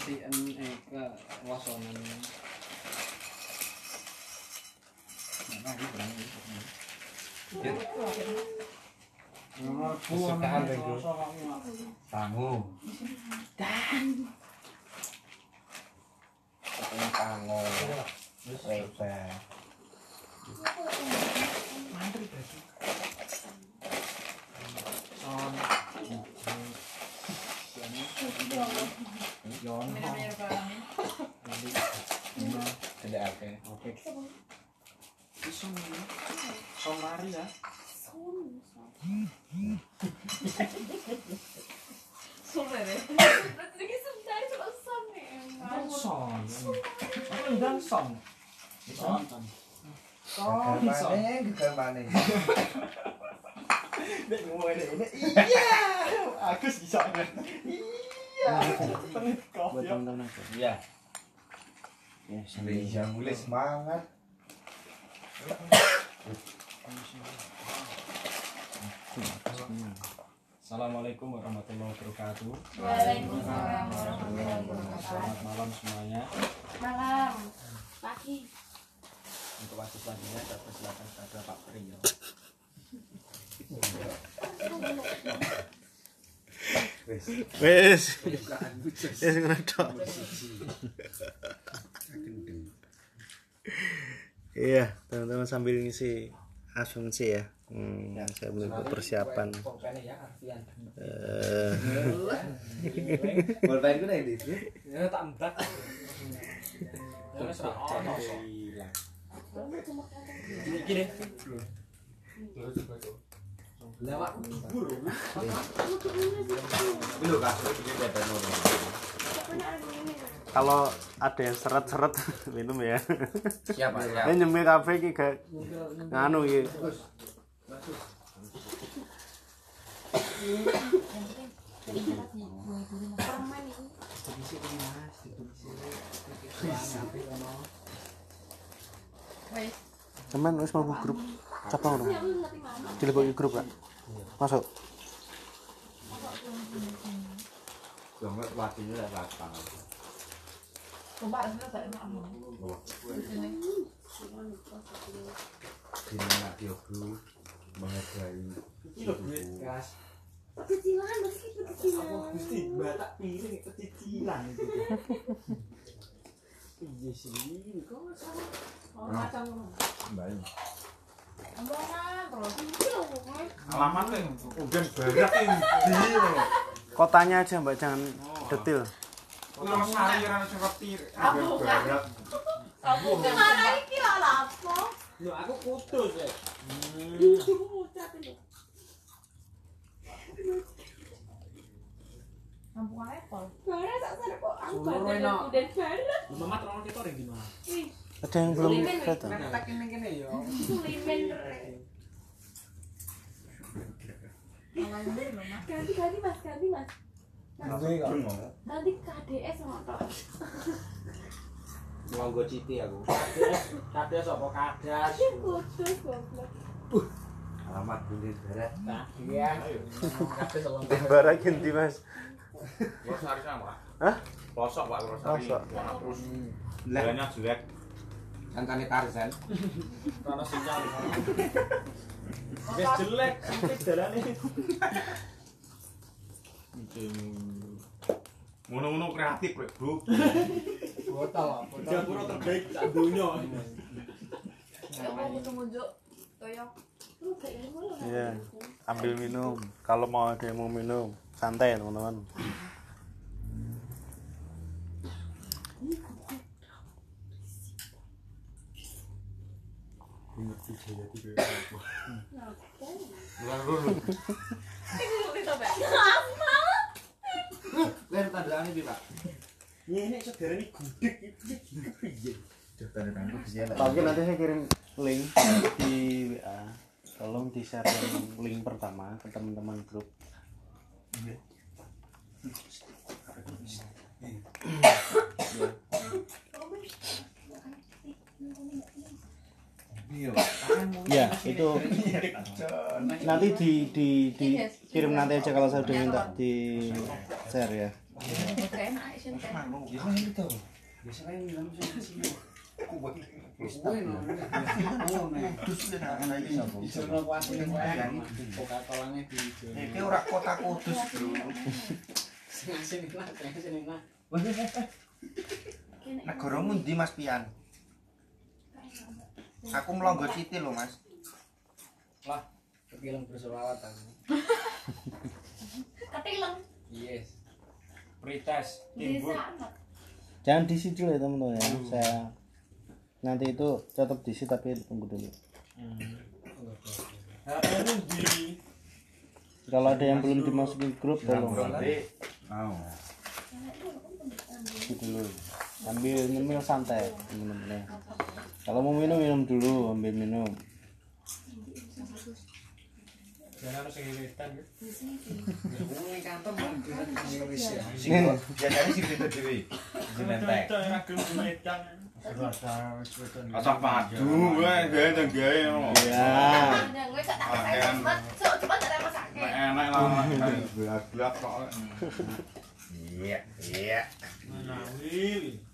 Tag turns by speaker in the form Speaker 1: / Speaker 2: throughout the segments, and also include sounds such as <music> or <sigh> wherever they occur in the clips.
Speaker 1: ngertiin eh ke wasonan
Speaker 2: Kesukaan bego. Tangu. Katanya tangu. Lebar.
Speaker 1: son
Speaker 2: Tidak apa.
Speaker 1: oke son son lari ya iya. Aku sih soalnya iya kau ya
Speaker 2: Iya.
Speaker 1: ya
Speaker 2: Bisa mulai semangat.
Speaker 1: Assalamualaikum warahmatullahi wabarakatuh
Speaker 3: Waalaikumsalam warahmatullahi wabarakatuh.
Speaker 1: Selamat malam semuanya
Speaker 3: Malam. Pagi.
Speaker 1: Untuk waktu selanjutnya saya persilakan kepada Pak Priyo <laughs>
Speaker 2: Wes.
Speaker 4: Wes. Wes ngono tok. Iya, teman-teman sambil ngisi asumsi ya. Hmm, saya belum persiapan.
Speaker 1: Ya
Speaker 4: Eh, <laughs>
Speaker 2: Bolpen ku nek ndi?
Speaker 1: Ya tak mbak Ya serah ono Gini Lewat
Speaker 2: ngono.
Speaker 4: kalau ada yang seret-seret <laughs> minum ya.
Speaker 2: Siapa ya?
Speaker 4: Ini nyemil kafe iki gak nganu.
Speaker 3: Wes.
Speaker 4: Teman wis mau grup.
Speaker 3: Ya, ngerti mana?
Speaker 4: Dileboki grup gak? Masuk.
Speaker 2: Menghargai
Speaker 1: gas
Speaker 3: Kecilan, kecilan.
Speaker 1: Gusti? Batak piring kecicilan itu Iya sih. Kok salah
Speaker 3: macam
Speaker 2: Mbak.
Speaker 3: Omongan terus. Ini loh, pokoknya.
Speaker 2: Alamat yang udah barak ini.
Speaker 4: Kotanya aja Mbak, jangan
Speaker 2: sari ora sing roti.
Speaker 3: Aku. Aku ke mana iki lah lapo?
Speaker 1: Lho aku kudus ya
Speaker 3: itu. Kampung Apple. Barang tak sadar kok aku barang.
Speaker 1: Mama terlalu kita orang gimana?
Speaker 4: Ada yang belum
Speaker 3: Suliman. Ganti ganti mas, ganti mas. Nanti KDS ngotot.
Speaker 1: Nganggo citi aku Kades apa kadas
Speaker 3: kudus goblok.
Speaker 2: Alamat bulir barak.
Speaker 1: Iya Kades apa
Speaker 4: Bara ganti Mas.
Speaker 5: Rosari sama.
Speaker 4: Hah?
Speaker 5: Pak Rosari.
Speaker 4: Pelosok.
Speaker 5: Terus jalannya jelek.
Speaker 2: Kancane Tarzan.
Speaker 1: Karena sinyal Wes jelek sempit dalane
Speaker 5: Ngono-ngono kreatif, Rek, Bro.
Speaker 1: Botol Japura terbaik sak donya
Speaker 3: lu.
Speaker 4: Iya. Ambil minum. Kalau mau ada yang mau minum, santai teman-teman. <coughs>
Speaker 3: Ini coba. Apa?
Speaker 2: Len tandane piye, Pak?
Speaker 1: Ini saudara ini gudeg itu piye?
Speaker 2: Tanda tangan bisa lah.
Speaker 4: Tapi nanti saya kirim link di WA. Tolong di share link pertama ke teman-teman grup.
Speaker 2: Iya.
Speaker 4: Ya, itu nanti di di di kirim nanti aja kalau saya udah minta di share ya.
Speaker 1: Iki ora kota kudus, Bro.
Speaker 2: Sing sing
Speaker 1: Mas Pian? Aku melonggo Citi lho, Mas.
Speaker 2: Lah, kepilang bersolawatan.
Speaker 3: Ketileng. <laughs>
Speaker 2: Yes. Prites,
Speaker 3: anak.
Speaker 4: Jangan diisi dulu ya teman-teman ya. Saya nanti itu tetap diisi tapi tunggu dulu. Kalau ada yang belum dimasukin grup tolong
Speaker 2: Mau.
Speaker 4: isi dulu. Sambil nyemil santai teman-teman ya. Kalau mau minum minum dulu, ambil minum.
Speaker 2: Ya. Ya.
Speaker 5: Asal padu gue.
Speaker 4: Ya.
Speaker 5: Nek enak lah kok.
Speaker 1: Iya, iya. Kongkon.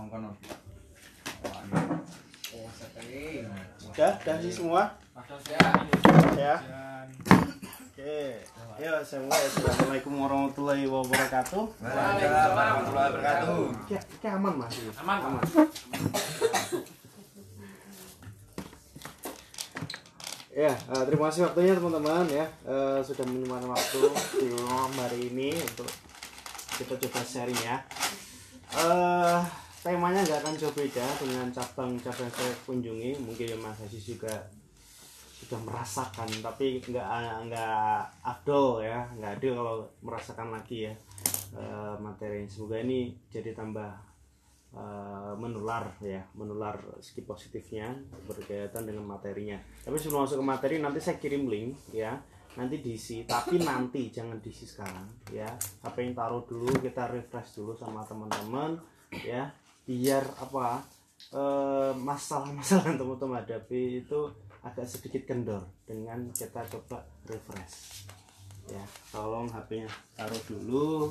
Speaker 2: Oh, sekali.
Speaker 4: Udah, udah sih semua.
Speaker 2: Ya.
Speaker 4: Ya. Oke. Ya, mulai. Assalamualaikum warahmatullahi wabarakatuh.
Speaker 1: Waalaikumsalam warahmatullahi wabarakatuh.
Speaker 4: Oke, oke aman mas.
Speaker 2: Aman,
Speaker 4: aman. Ya, eh, terima kasih waktunya teman-teman ya Eh, sudah menyempatkan waktu di malam hari ini untuk kita coba sharing ya. Eh, temanya nggak akan jauh beda dengan cabang-cabang saya kunjungi. Mungkin ya Mas Aziz juga sudah merasakan, tapi nggak nggak afdol ya, nggak adil kalau merasakan lagi ya eh, materi. Semoga ini jadi tambah eh, menular ya menular segi positifnya berkaitan dengan materinya tapi sebelum masuk ke materi nanti saya kirim link ya nanti diisi tapi nanti jangan diisi sekarang ya apa yang taruh dulu kita refresh dulu sama teman-teman ya biar apa eh, masalah-masalah yang teman-teman hadapi itu agak sedikit kendor dengan kita coba refresh. Ya tolong HP-nya taruh dulu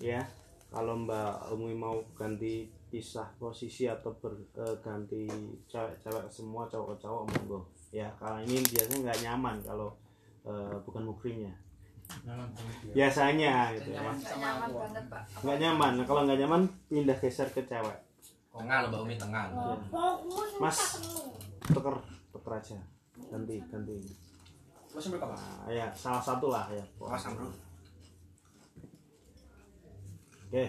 Speaker 4: ya. Kalau Mbak Umi mau ganti pisah posisi atau berganti cewek-cewek semua cowok ke cowok monggo. Ya kalau ini biasanya nggak nyaman kalau eh, bukan mukrimnya biasanya gitu ya Mas.
Speaker 3: Nggak nyaman banget, Pak.
Speaker 4: nggak nyaman Nah, kalau nggak nyaman pindah geser ke cewek
Speaker 2: Tengah Mbak Umi tengah.
Speaker 4: Mas tuker tuker aja ganti ganti
Speaker 2: Mas sampai kapan?
Speaker 4: nah, ya salah satu lah ya
Speaker 1: Bro.
Speaker 4: Oke.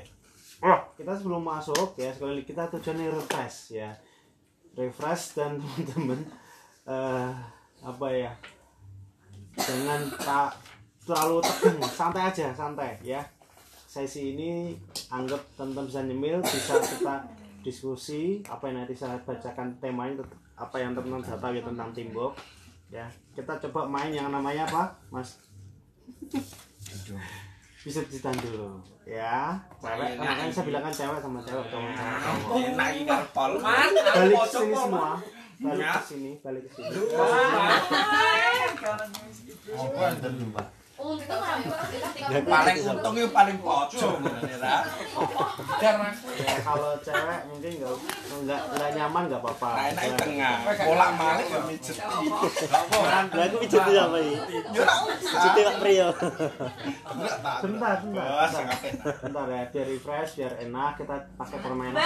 Speaker 4: Oh, kita sebelum masuk ya sekali lagi kita tujuannya refresh ya. Refresh dan <laughs> teman-teman eh apa ya? Jangan tak terlalu tegang, santai aja, santai ya. Sesi ini anggap teman-teman bisa nyemil, bisa kita diskusi apa yang nanti saya bacakan temanya apa yang teman-teman bisa tahu ya tentang timbok ya. Kita coba main yang namanya apa mas? Bisa ditahan dulu ya. Cewek kan makanya saya bilang kan cewek sama cewek cowok sama cowok
Speaker 5: Enak pol.
Speaker 4: balik ke sini semua. Balik ke sini. Balik ke sini.
Speaker 1: Apa yang terjumpa?
Speaker 5: Paling untung itu paling pojok <laughs> ra.
Speaker 2: Karena
Speaker 4: ya kalau cewek mungkin nggak nggak nggak nyaman nggak apa-apa.
Speaker 5: Nah, enak di tengah. Bolak-balik ya mijet.
Speaker 4: lah aku ini?
Speaker 5: Yo ora usah.
Speaker 4: pijet Pak. Prio sebentar. Sebentar
Speaker 5: Wah,
Speaker 4: sebentar. ya, biar refresh, biar enak kita pakai permainan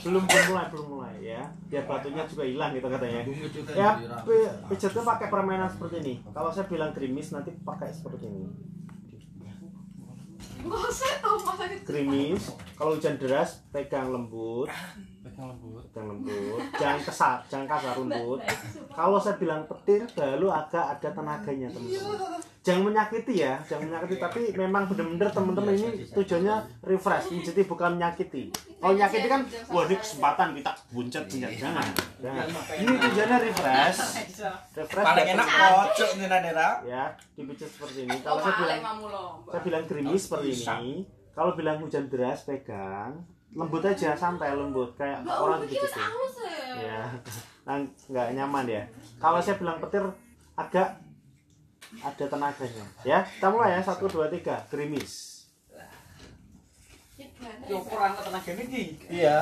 Speaker 4: belum belum mulai belum mulai ya. Biar batunya juga hilang gitu katanya. Ya pi- pijatnya pakai permainan seperti ini. Kalau saya bilang gerimis nanti pakai seperti ini Gerimis kalau hujan deras pegang lembut
Speaker 2: pegang lembut.
Speaker 4: pegang lembut. Jangan kesar jangan kasar lembut. kalau saya bilang petir lalu agak ada tenaganya teman-teman. Jangan menyakiti ya jangan menyakiti. Tapi memang benar-benar teman-teman ini tujuannya refresh jadi bukan menyakiti. Kalau menyakiti kan wah ini kesempatan kita buncet buncet jangan jangan. Ini tujuannya refresh. Refresh
Speaker 5: Paling enak pojok nih Nera.
Speaker 4: ya dipijat seperti ini. Kalau saya bilang saya bilang gerimis seperti ini. Kalau bilang hujan deras pegang lembut aja santai lembut. Kayak
Speaker 3: Mbak
Speaker 4: orang gitu
Speaker 3: aus ya.
Speaker 4: ya nah, nggak nyaman ya. Kalau saya bilang petir agak ada tenaganya. Ya kita mulai ya. Satu dua tiga. Gerimis.
Speaker 2: Yo ukuran tenaga ini.
Speaker 4: Iya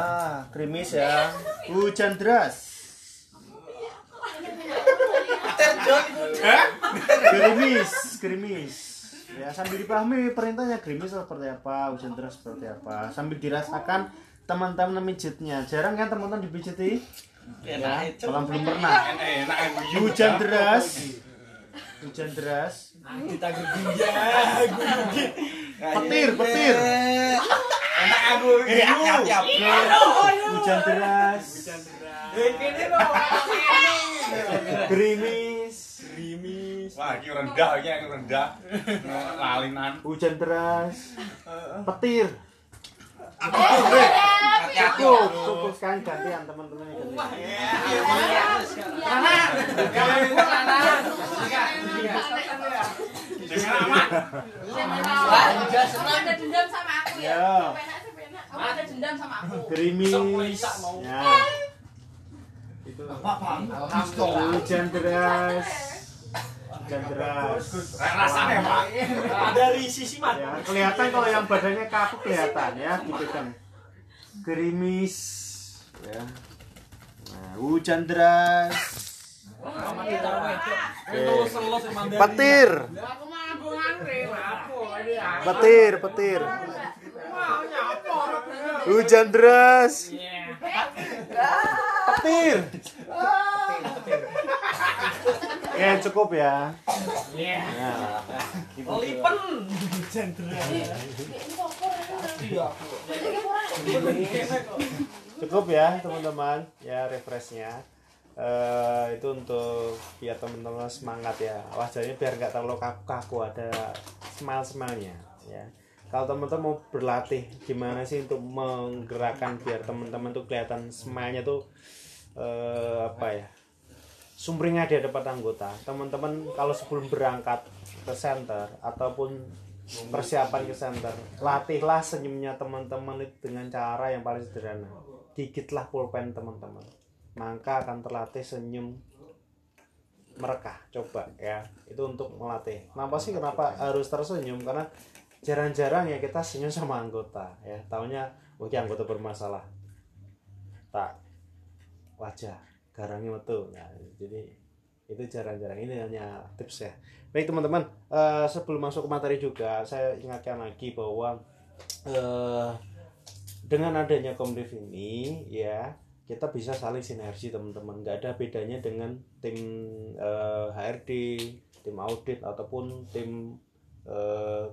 Speaker 4: gerimis ya. Hujan deras. Gerimis gerimis ya sambil dipahami perintahnya gerimis seperti apa hujan deras seperti apa. Sambil dirasakan teman-teman memijitnya. Jarang kan teman-teman dipijiti? Ya kalau belum pernah. Hujan deras. hujan deras.
Speaker 1: Kita
Speaker 4: petir petir.
Speaker 5: Enak aku.
Speaker 4: Hujan deras. Gerimis
Speaker 1: Rimis.
Speaker 5: Wah, iki rendah iki yang rendah. <laughs> Lalinan.
Speaker 4: hujan deras. Petir. Cukup cukup sekarang gantian teman-teman gantian.
Speaker 3: Kamu ada dendam sama aku ya?
Speaker 4: Ya.
Speaker 3: Kamu ada dendam sama aku.
Speaker 4: gerimis. Ya. Itu.
Speaker 2: Alhamdulillah.
Speaker 4: hujan deras hujan deras
Speaker 5: Rasanya, Pak.
Speaker 1: Dari sisi
Speaker 4: ya,
Speaker 1: mata.
Speaker 4: kelihatan kalau yang badannya kaku kelihatan ya gitu kan. Gerimis ya. Nah, hujan deras. Petir. Petir petir. Hujan deras. Petir ya cukup ya. Ya.
Speaker 1: Lipen. Hujan deras.
Speaker 4: cukup ya teman-teman. Ya refreshnya. Eh, itu untuk biar teman-teman semangat ya. Wajahnya biar nggak terlalu kaku-kaku ada smile smilenya ya. Kalau teman-teman mau berlatih gimana sih untuk menggerakkan biar teman-teman tuh kelihatan smile-nya tuh eh, apa ya sumringah di hadapan anggota. Teman-teman kalau sebelum berangkat ke center ataupun persiapan ke center latihlah senyumnya teman-teman dengan cara yang paling sederhana. Gigitlah pulpen teman-teman. Maka akan terlatih senyum mereka. Coba ya. Itu untuk melatih. Kenapa sih kenapa harus tersenyum? Karena jarang-jarang ya kita senyum sama anggota ya. Taunya oke anggota bermasalah. Tak. Wajah garangnya metu. Nah, jadi itu jarang-jarang. Ini hanya tips ya. Baik teman-teman. Eh, sebelum masuk ke materi juga saya ingatkan lagi bahwa eh, dengan adanya komdev ini ya kita bisa saling sinergi teman-teman. Nggak ada bedanya dengan tim eh, HRD tim audit ataupun tim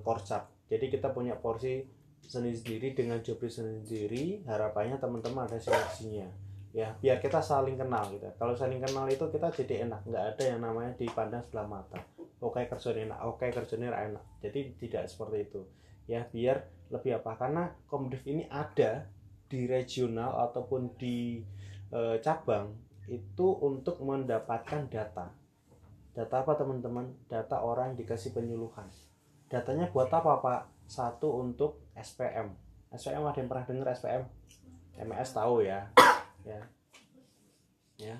Speaker 4: korsap jadi kita punya porsi sendiri-sendiri dengan job sendiri. Harapannya teman-teman ada sinerginya ya. Biar kita saling kenal gitu. Kalau saling kenal itu kita jadi enak. Nggak ada yang namanya dipandang sebelah mata. Oke kerjanya enak. Oke kerjanya enak. Jadi tidak seperti itu. Ya biar lebih apa. Karena komdev ini ada di regional ataupun di eh, cabang itu untuk mendapatkan data. Data apa teman-teman? Data orang yang dikasih penyuluhan. Datanya buat apa pak? Satu untuk SPM SPM ada yang pernah dengar SPM MS tahu ya ya. Ya.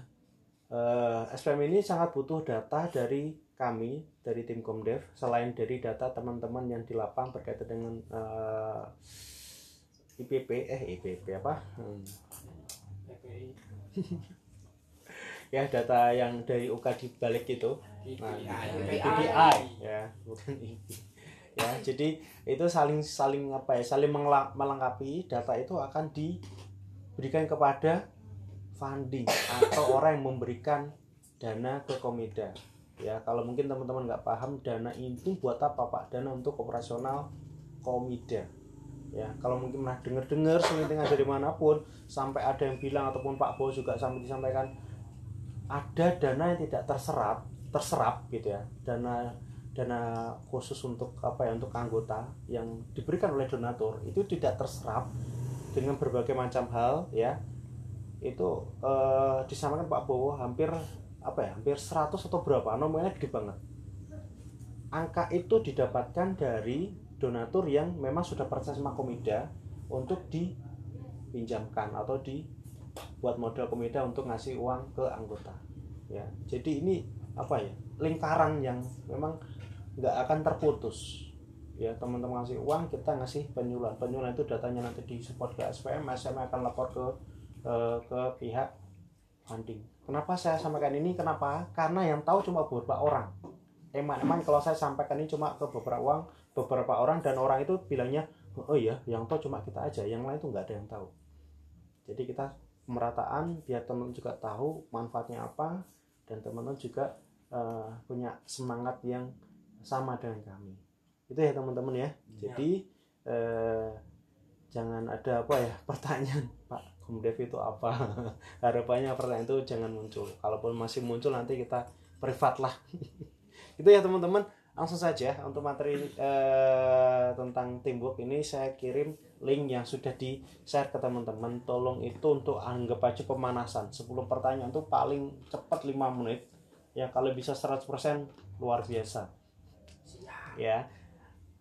Speaker 4: Eh, SPM ini sangat butuh data dari kami dari tim Komdev selain dari data teman-teman yang di lapang berkaitan dengan eh, IPP eh IPP apa? Hmm. <laughs> ya data yang dari UK di balik itu. Nah, ya bukan IP ya jadi itu saling saling apa ya saling melengkapi data itu akan diberikan kepada funding atau orang yang memberikan dana ke komida. Ya kalau mungkin teman-teman nggak paham dana itu buat apa pak? Dana untuk operasional komida. Ya kalau mungkin pernah dengar-dengar selintingan dari mana pun sampai ada yang bilang ataupun Pak Bo juga sampai disampaikan ada dana yang tidak terserap terserap gitu ya. Dana dana khusus untuk apa ya untuk anggota yang diberikan oleh donatur itu tidak terserap dengan berbagai macam hal ya itu eh, disampaikan Pak Bowo hampir apa ya hampir 100 atau berapa nomornya gede banget. Angka itu didapatkan dari donatur yang memang sudah percaya sama komida untuk dipinjamkan atau dibuat modal komida untuk ngasih uang ke anggota. Ya jadi ini apa ya lingkaran yang memang nggak akan terputus. Ya teman-teman ngasih uang kita ngasih penyuluhan. Penyuluhan itu datanya nanti di support ke SPM SPM akan lapor ke eh, ke pihak funding kenapa saya sampaikan ini? Kenapa? Karena yang tahu cuma beberapa orang. Emang-emang kalau saya sampaikan ini cuma ke beberapa uang beberapa orang dan orang itu bilangnya oh iya yang tahu cuma kita aja yang lain tuh nggak ada yang tahu. Jadi kita pemerataan biar teman juga tahu manfaatnya apa dan teman-teman juga eh, punya semangat yang sama dengan kami. Itu ya teman-teman ya. Jadi eh, jangan ada apa ya <laughs> pertanyaan Pak Komdev itu apa? <laughs> Harapannya pertanyaan itu jangan muncul. Kalaupun masih muncul nanti kita privat lah. <laughs> Itu ya teman-teman. Langsung saja untuk materi eh, tentang teamwork ini saya kirim link yang sudah di share ke teman-teman. Tolong itu untuk anggap aja pemanasan. 10 pertanyaan itu paling cepat 5 menit. Ya kalau bisa 100% luar biasa. Ya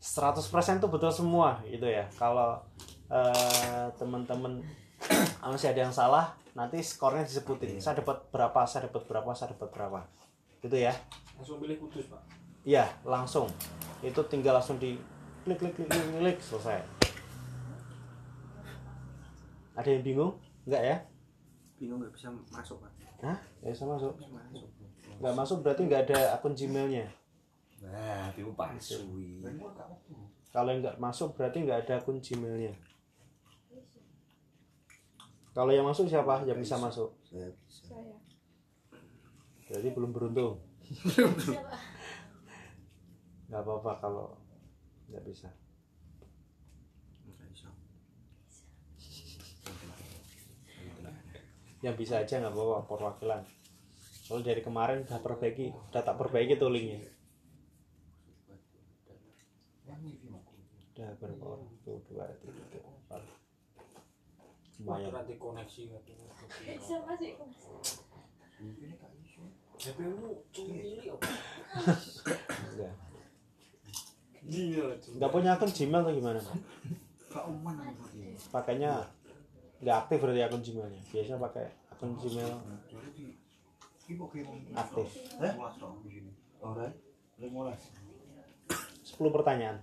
Speaker 4: 100% itu betul semua gitu ya. Kalau eh, teman-teman masih ada yang salah nanti skornya disebutin saya dapat berapa saya dapat berapa saya dapat berapa gitu ya
Speaker 2: Langsung pilih kudus, Pak.
Speaker 4: Iya, langsung. Itu tinggal langsung di klik klik klik klik, klik selesai. Ada yang bingung? Enggak ya?
Speaker 2: Bingung nggak bisa masuk, Pak.
Speaker 4: Hah? Ya bisa masuk.
Speaker 2: Masuk.
Speaker 4: Enggak masuk berarti nggak ada akun Gmailnya.
Speaker 5: Nah, itu pasui.
Speaker 4: Kalau nggak masuk berarti nggak ada akun Gmailnya. Kalau yang masuk siapa? Yang bisa masuk.
Speaker 3: Saya.
Speaker 4: Jadi belum beruntung.
Speaker 3: Siapa?
Speaker 4: Nggak apa-apa kalau nggak bisa.
Speaker 2: Bisa.
Speaker 4: Yang bisa aja nggak apa-apa perwakilan. Soalnya dari kemarin udah perbaiki, udah tak perbaiki tuh linknya. Udah berapa orang? Tuh dua, tiga, Lumayan.
Speaker 2: Nanti koneksi tuh. <laughs>
Speaker 3: Siapa sih?
Speaker 2: CPU cili apa?
Speaker 4: Enggak.
Speaker 2: Iya,
Speaker 4: Nggak punya akun Gmail atau gimana? Pak?
Speaker 1: Oman?
Speaker 4: Pakainya nggak aktif berarti akun Gmailnya. Biasanya pakai akun Gmail aktif.
Speaker 1: Eh?
Speaker 4: 10 pertanyaan.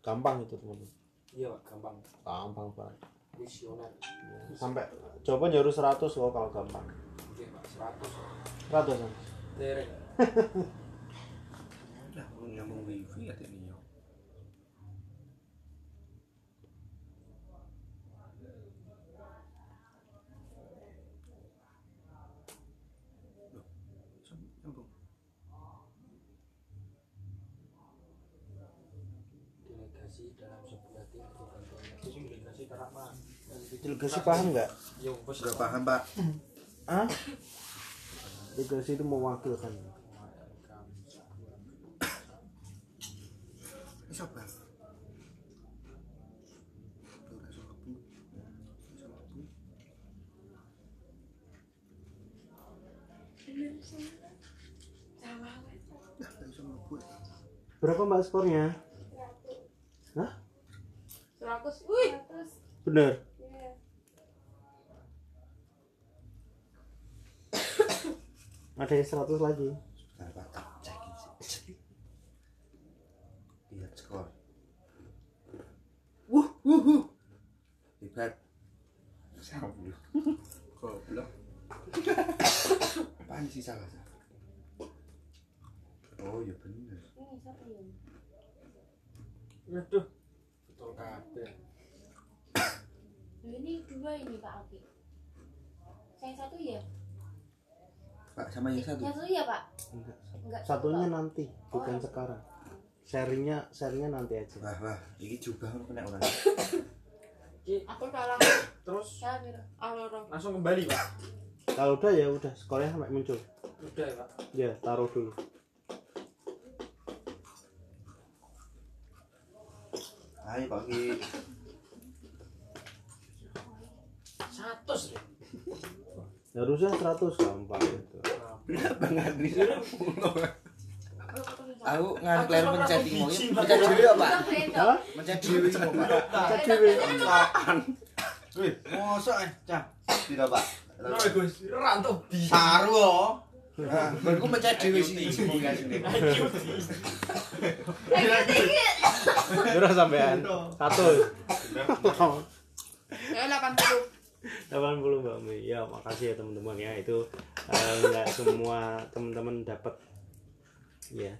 Speaker 4: Gampang itu teman-teman.
Speaker 2: Iya, Pak, gampang.
Speaker 4: Gampang banget.
Speaker 2: Visioner.
Speaker 4: Sampai jawaban harus 100 loh kalau gampang.
Speaker 2: Oke, Pak, 100.
Speaker 4: 100 kan?
Speaker 2: Derek.
Speaker 5: Udah, nyambung wifi ya ini ya.
Speaker 2: Nyambung. Delegasi dalam sebuah tim atau bantuan. Itu sih delegasi karena mah.
Speaker 4: Delegasi paham nggak?
Speaker 2: Bos.
Speaker 5: Sudah paham, Pak?
Speaker 4: Ah? Delegasi itu mewakilkan.
Speaker 5: Lebu.
Speaker 4: Berapa mbak skornya?
Speaker 3: Seratus. Wih.
Speaker 4: Bener.
Speaker 3: Iya.
Speaker 4: Ada yang 100 lagi.
Speaker 5: Sebentar, Pak. Tak cekin sih. Lihat skor. Wuh, wuh, wuh. Hebat. Sablu. Goblok. Apaan sih salah? Oh, ya bener.
Speaker 3: Ini siapa ya?
Speaker 2: Waduh. Betul kabeh.
Speaker 3: Ini dua ini Pak Alki. Yang satu ya?
Speaker 5: Pak, sama yang satu.
Speaker 3: Yang satu ya Pak?
Speaker 4: Enggak.
Speaker 3: Enggak.
Speaker 4: Satunya nanti, bukan sekarang. Sharingnya, sharingnya nanti aja.
Speaker 5: Wah, wah, ini lu kena orang.
Speaker 3: Aku salah.
Speaker 2: Terus
Speaker 3: Salah
Speaker 2: langsung kembali, Pak.
Speaker 4: Kalau udah ya udah, skornya sampai muncul.
Speaker 2: Udah ya, Pak.
Speaker 4: Ya, taruh dulu.
Speaker 5: Ayo, Pak Ki.
Speaker 2: Satu sih.
Speaker 4: Harusnya 100 gampang itu.
Speaker 5: Bang Andri Aku
Speaker 2: sama
Speaker 5: mencet imo. Mencet dhewe.
Speaker 4: Hah?
Speaker 5: Mencet dhewe imo, Pak.
Speaker 4: Cek dhewe.
Speaker 1: Wih, mosok eh, Cah.
Speaker 5: Tidak, Pak.
Speaker 2: Nah, Gus, rantau.
Speaker 1: Saru oh.
Speaker 2: Aku mencari dewi sih komunikasi.
Speaker 4: Berapa sampean? Satu.
Speaker 3: Ya 80.
Speaker 4: 80 Mbak Umi. Ya, makasih ya teman-teman ya. Itu eh, nggak semua teman-teman dapat ya.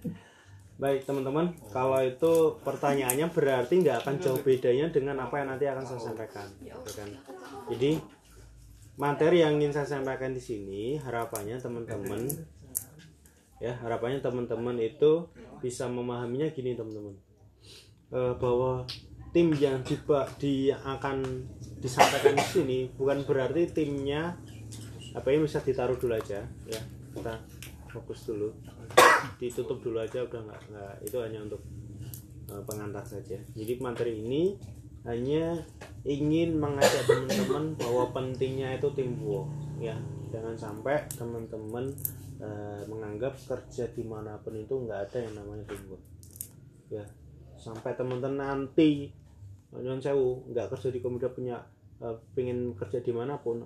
Speaker 4: Baik teman-teman, kalau itu pertanyaannya berarti nggak akan jauh bedanya dengan apa yang nanti akan saya sampaikan. gitu kan. Jadi materi yang ingin saya sampaikan di sini harapannya teman-teman ya harapannya teman-teman itu bisa memahaminya gini teman-teman Eh, bahwa tim yang diba, di akan disampaikan di sini bukan berarti timnya apa ini bisa ditaruh dulu aja ya. Kita fokus dulu. Ditutup dulu aja udah nggak nggak itu hanya untuk eh, pengantar saja. Jadi materi ini hanya ingin mengajak teman-teman bahwa pentingnya itu teamwork ya. Jangan sampai teman-teman eh, menganggap kerja di mana pun itu nggak ada yang namanya teamwork ya. Sampai teman-teman nanti nyon sewu nggak kerja di komida punya eh, pengen kerja di mana pun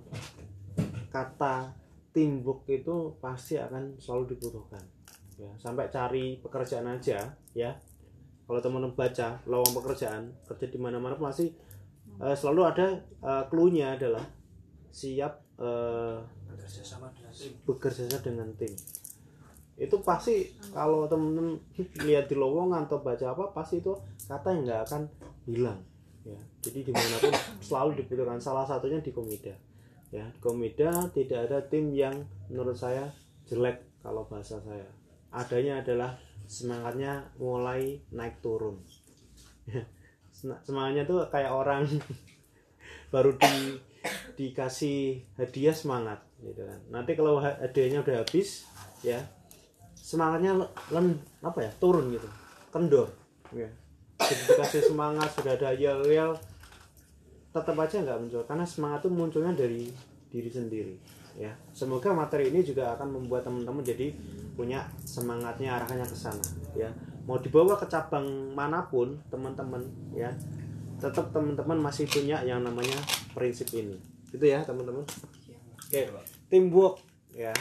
Speaker 4: kata teamwork itu pasti akan selalu dibutuhkan ya. Sampai cari pekerjaan aja ya. Kalau teman-teman baca lowong pekerjaan kerja di mana-mana pasti eh, selalu ada eh, clue-nya adalah siap eh,
Speaker 2: Kerja sama dengan tim.
Speaker 4: bekerja sama dengan tim. Itu pasti kalau temen-temen lihat di lowongan atau baca apa pasti itu kata yang nggak akan hilang ya jadi di mana pun <coughs> selalu dibutuhkan. Salah satunya di komida. Ya di komida tidak ada tim yang menurut saya jelek kalau bahasa saya. Adanya adalah semangatnya mulai naik turun. Ya, semangatnya tuh kayak orang <laughs> baru di dikasih hadiah semangat gitu kan. Nanti kalau ha- hadiahnya udah habis ya semangatnya le- len apa ya turun gitu. Kendor ya dikasih semangat sudah ada yel yel tetap aja nggak muncul. Karena semangat itu munculnya dari diri sendiri ya. Semoga materi ini juga akan membuat teman-teman jadi punya semangatnya arahnya ke sana ya. Mau dibawa ke cabang mana pun teman-teman ya tetap teman-teman masih punya yang namanya prinsip ini. Itu ya teman-teman. Oke teamwork ya.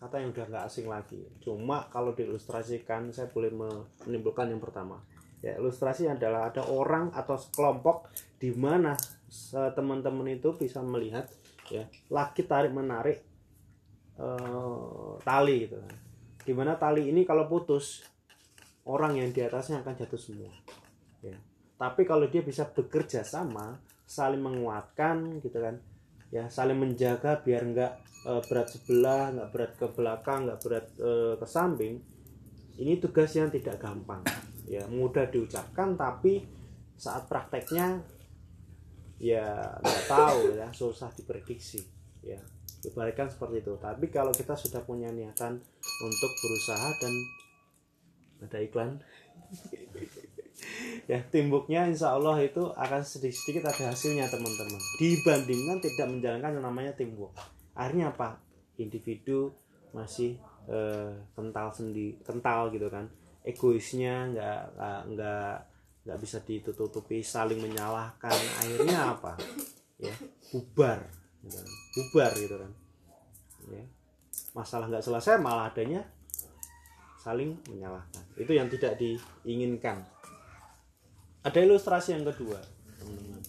Speaker 4: Kata yang udah nggak asing lagi. Cuma kalau diilustrasikan saya boleh me- menimbulkan yang pertama ya ilustrasi adalah ada orang atau kelompok di mana teman-teman itu bisa melihat ya lagi tarik menarik eh, tali gitu. Di mana tali ini kalau putus orang yang di atasnya akan jatuh semua ya. Tapi kalau dia bisa bekerja sama saling menguatkan gitu kan ya saling menjaga biar nggak eh, berat sebelah nggak berat ke belakang nggak berat eh, ke samping ini tugas yang tidak gampang ya mudah diucapkan tapi saat prakteknya ya nggak tahu ya susah diprediksi. Ya ibaratkan seperti itu. Tapi kalau kita sudah punya niatan untuk berusaha dan ada iklan <laughs> ya timbuknya insya Allah itu akan sedikit-sedikit ada hasilnya teman-teman. Dibandingkan tidak menjalankan yang namanya timbuk akhirnya apa? Individu masih eh, kental sendi kental gitu kan egoisnya nggak nggak- nggak bisa ditutupi saling menyalahkan. Akhirnya apa? Ya bubar gitu kan. bubar gitu kan. Ya. Masalah nggak selesai malah adanya saling menyalahkan. Itu yang tidak diinginkan. Ada ilustrasi yang kedua teman-teman.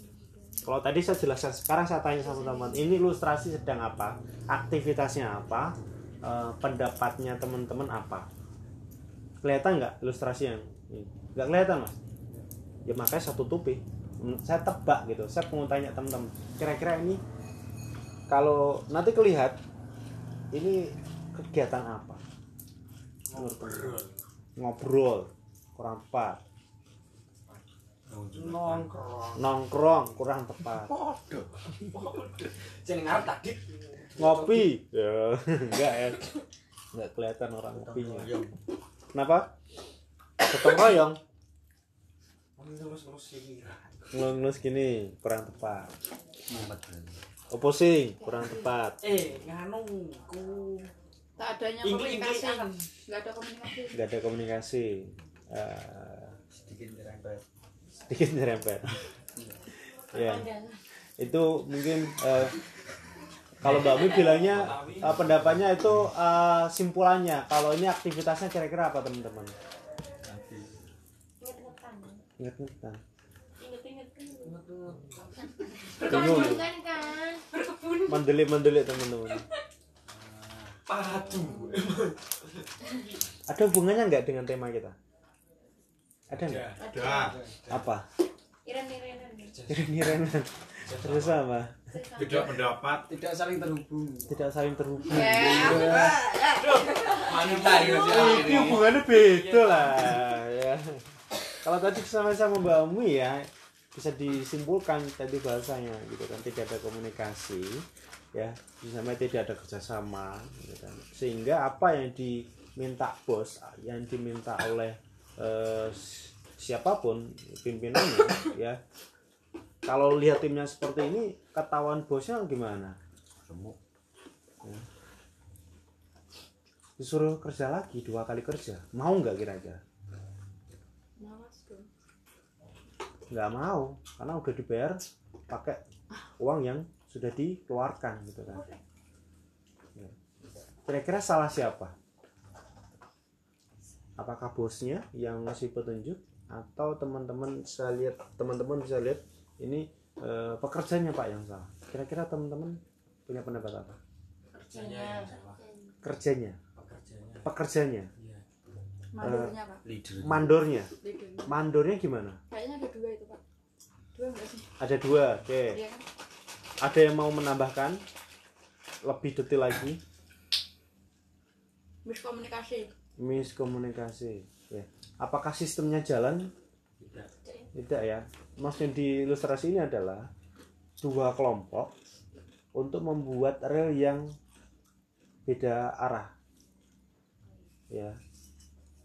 Speaker 4: kalau tadi saya jelaskan sekarang saya tanya sama teman ini ilustrasi sedang apa? Aktivitasnya apa? Eh, pendapatnya teman-teman apa kelihatan nggak ilustrasi yang nggak kelihatan mas. Ya makanya saya tutupi saya tebak gitu. Saya mau tanya teman-teman kira-kira ini kalau nanti kelihat ini kegiatan apa? Teman-teman? ngobrol. Kurang tepat.
Speaker 2: Nongkrong.
Speaker 4: nongkrong kurang tepat.
Speaker 2: Jeneng arep tadi.
Speaker 4: ngopi. Ya <laughs> enggak ya. Enggak kelihatan orang ngopinya kenapa gotong royong
Speaker 2: Terus-terus iki.
Speaker 4: ngelus gini kurang tepat opposing kurang tepat
Speaker 2: Eh, nganu ku.
Speaker 3: Tak adanya komunikasi.
Speaker 2: ingli akan.
Speaker 3: Nggak ada komunikasi.
Speaker 4: nggak ada komunikasi Eh,
Speaker 2: Sedikit nyerempet.
Speaker 4: sedikit nyerempet ya itu mungkin eh, kalau Mbak Mi bilangnya eh, pendapatnya itu eh, simpulannya kalau ini aktivitasnya kira-kira apa teman-teman
Speaker 3: Ingat-ingetan.
Speaker 4: ingat-ingat
Speaker 3: Inget-inget dulu.
Speaker 4: Bingung.
Speaker 3: Kan?
Speaker 4: mendelik-mendelik teman-teman
Speaker 1: Padu.
Speaker 4: ada hubungannya nggak dengan tema kita ada nggak
Speaker 1: Ada.
Speaker 4: apa
Speaker 3: Iren-irenan.
Speaker 4: iren-irenan terus apa
Speaker 1: Beda pendapat.
Speaker 2: Tidak saling terhubung.
Speaker 4: tidak saling terhubung.
Speaker 1: Wanita ya.
Speaker 4: ini hubungannya beda lah. Ya kalau tadi sama-sama Mbak Umi ya bisa disimpulkan tadi bahasanya gitu kan tidak ada komunikasi ya. Sama tidak ada kerjasama gitu kan. Sehingga apa yang diminta bos yang diminta oleh eh, si- siapa pun pimpinannya ya kalau lihat timnya seperti ini ketahuan bosnya gimana? Ya. disuruh kerja lagi dua kali kerja. Mau nggak kira-kira? Nggak mau karena udah dibayar pakai uang yang sudah dikeluarkan gitu kan. Ya. kira-kira salah siapa? Apakah bosnya yang ngasih petunjuk atau teman-teman bisa lihat teman-teman bisa lihat ini eh, pekerjanya pak yang salah kira-kira teman-teman punya pendapat apa
Speaker 3: Kerjanya.
Speaker 4: kerjanya
Speaker 2: Pekerjanya.
Speaker 4: pekerjanya
Speaker 6: Mandornya pak.
Speaker 2: Leader.
Speaker 4: mandornya
Speaker 6: Leadernya.
Speaker 4: mandornya gimana
Speaker 6: Kayaknya ada dua itu pak. Dua enggak sih?
Speaker 4: ada dua oke
Speaker 6: Iya kan?
Speaker 4: ada yang mau menambahkan lebih detail lagi
Speaker 6: Miskomunikasi.
Speaker 4: miskomunikasi ya apakah sistemnya jalan
Speaker 2: Tidak.
Speaker 4: tidak ya maksudnya di ilustrasi ini adalah dua kelompok untuk membuat rel yang beda arah. Ya.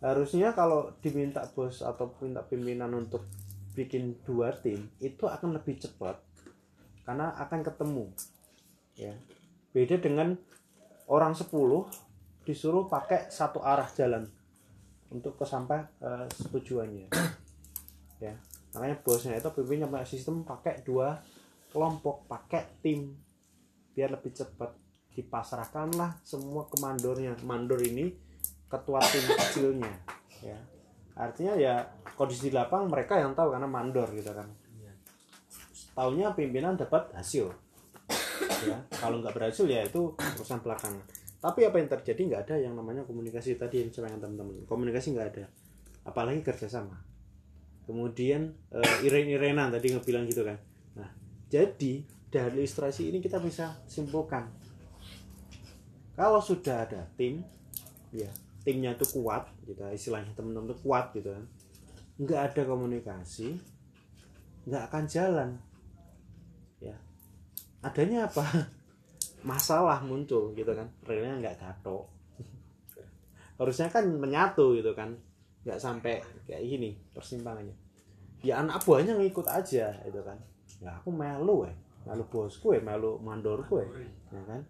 Speaker 4: Harusnya kalau diminta bos atau minta pimpinan untuk bikin dua tim itu akan lebih cepat karena akan ketemu. Ya. Beda dengan orang 10 disuruh pakai satu arah jalan untuk ke sampai eh, tujuannya ya makanya bosnya itu pimpinnya pakai sistem pakai dua kelompok pakai tim. Biar lebih cepat dipasrahkanlah semua ke mandornya mandor ini ketua tim <coughs> kecilnya ya. Artinya ya kondisi di lapang mereka yang tahu karena mandor gitu kan. Tahunya pimpinan dapat hasil. Ya kalau nggak berhasil ya itu urusan belakangan. Tapi apa yang terjadi nggak ada yang namanya komunikasi tadi yang saya teman-teman. Komunikasi nggak ada. Apalagi kerjasama kemudian eh, iren-irenan tadi ngebilang gitu kan. Nah jadi dari ilustrasi ini kita bisa simpulkan. Kalau sudah ada tim ya timnya itu kuat gitu. Istilahnya teman-teman itu kuat gitu kan. Nggak ada komunikasi nggak akan jalan. Ya. Adanya apa? <laughs> Masalah muncul gitu kan. Relnya nggak gatok. <laughs> Harusnya kan menyatu gitu kan nggak sampai kayak gini persimpangannya. Ya anak buahnya ngikut aja gitu kan. Ya aku melu ya melu bosku ya melu mandorku ya ya kan.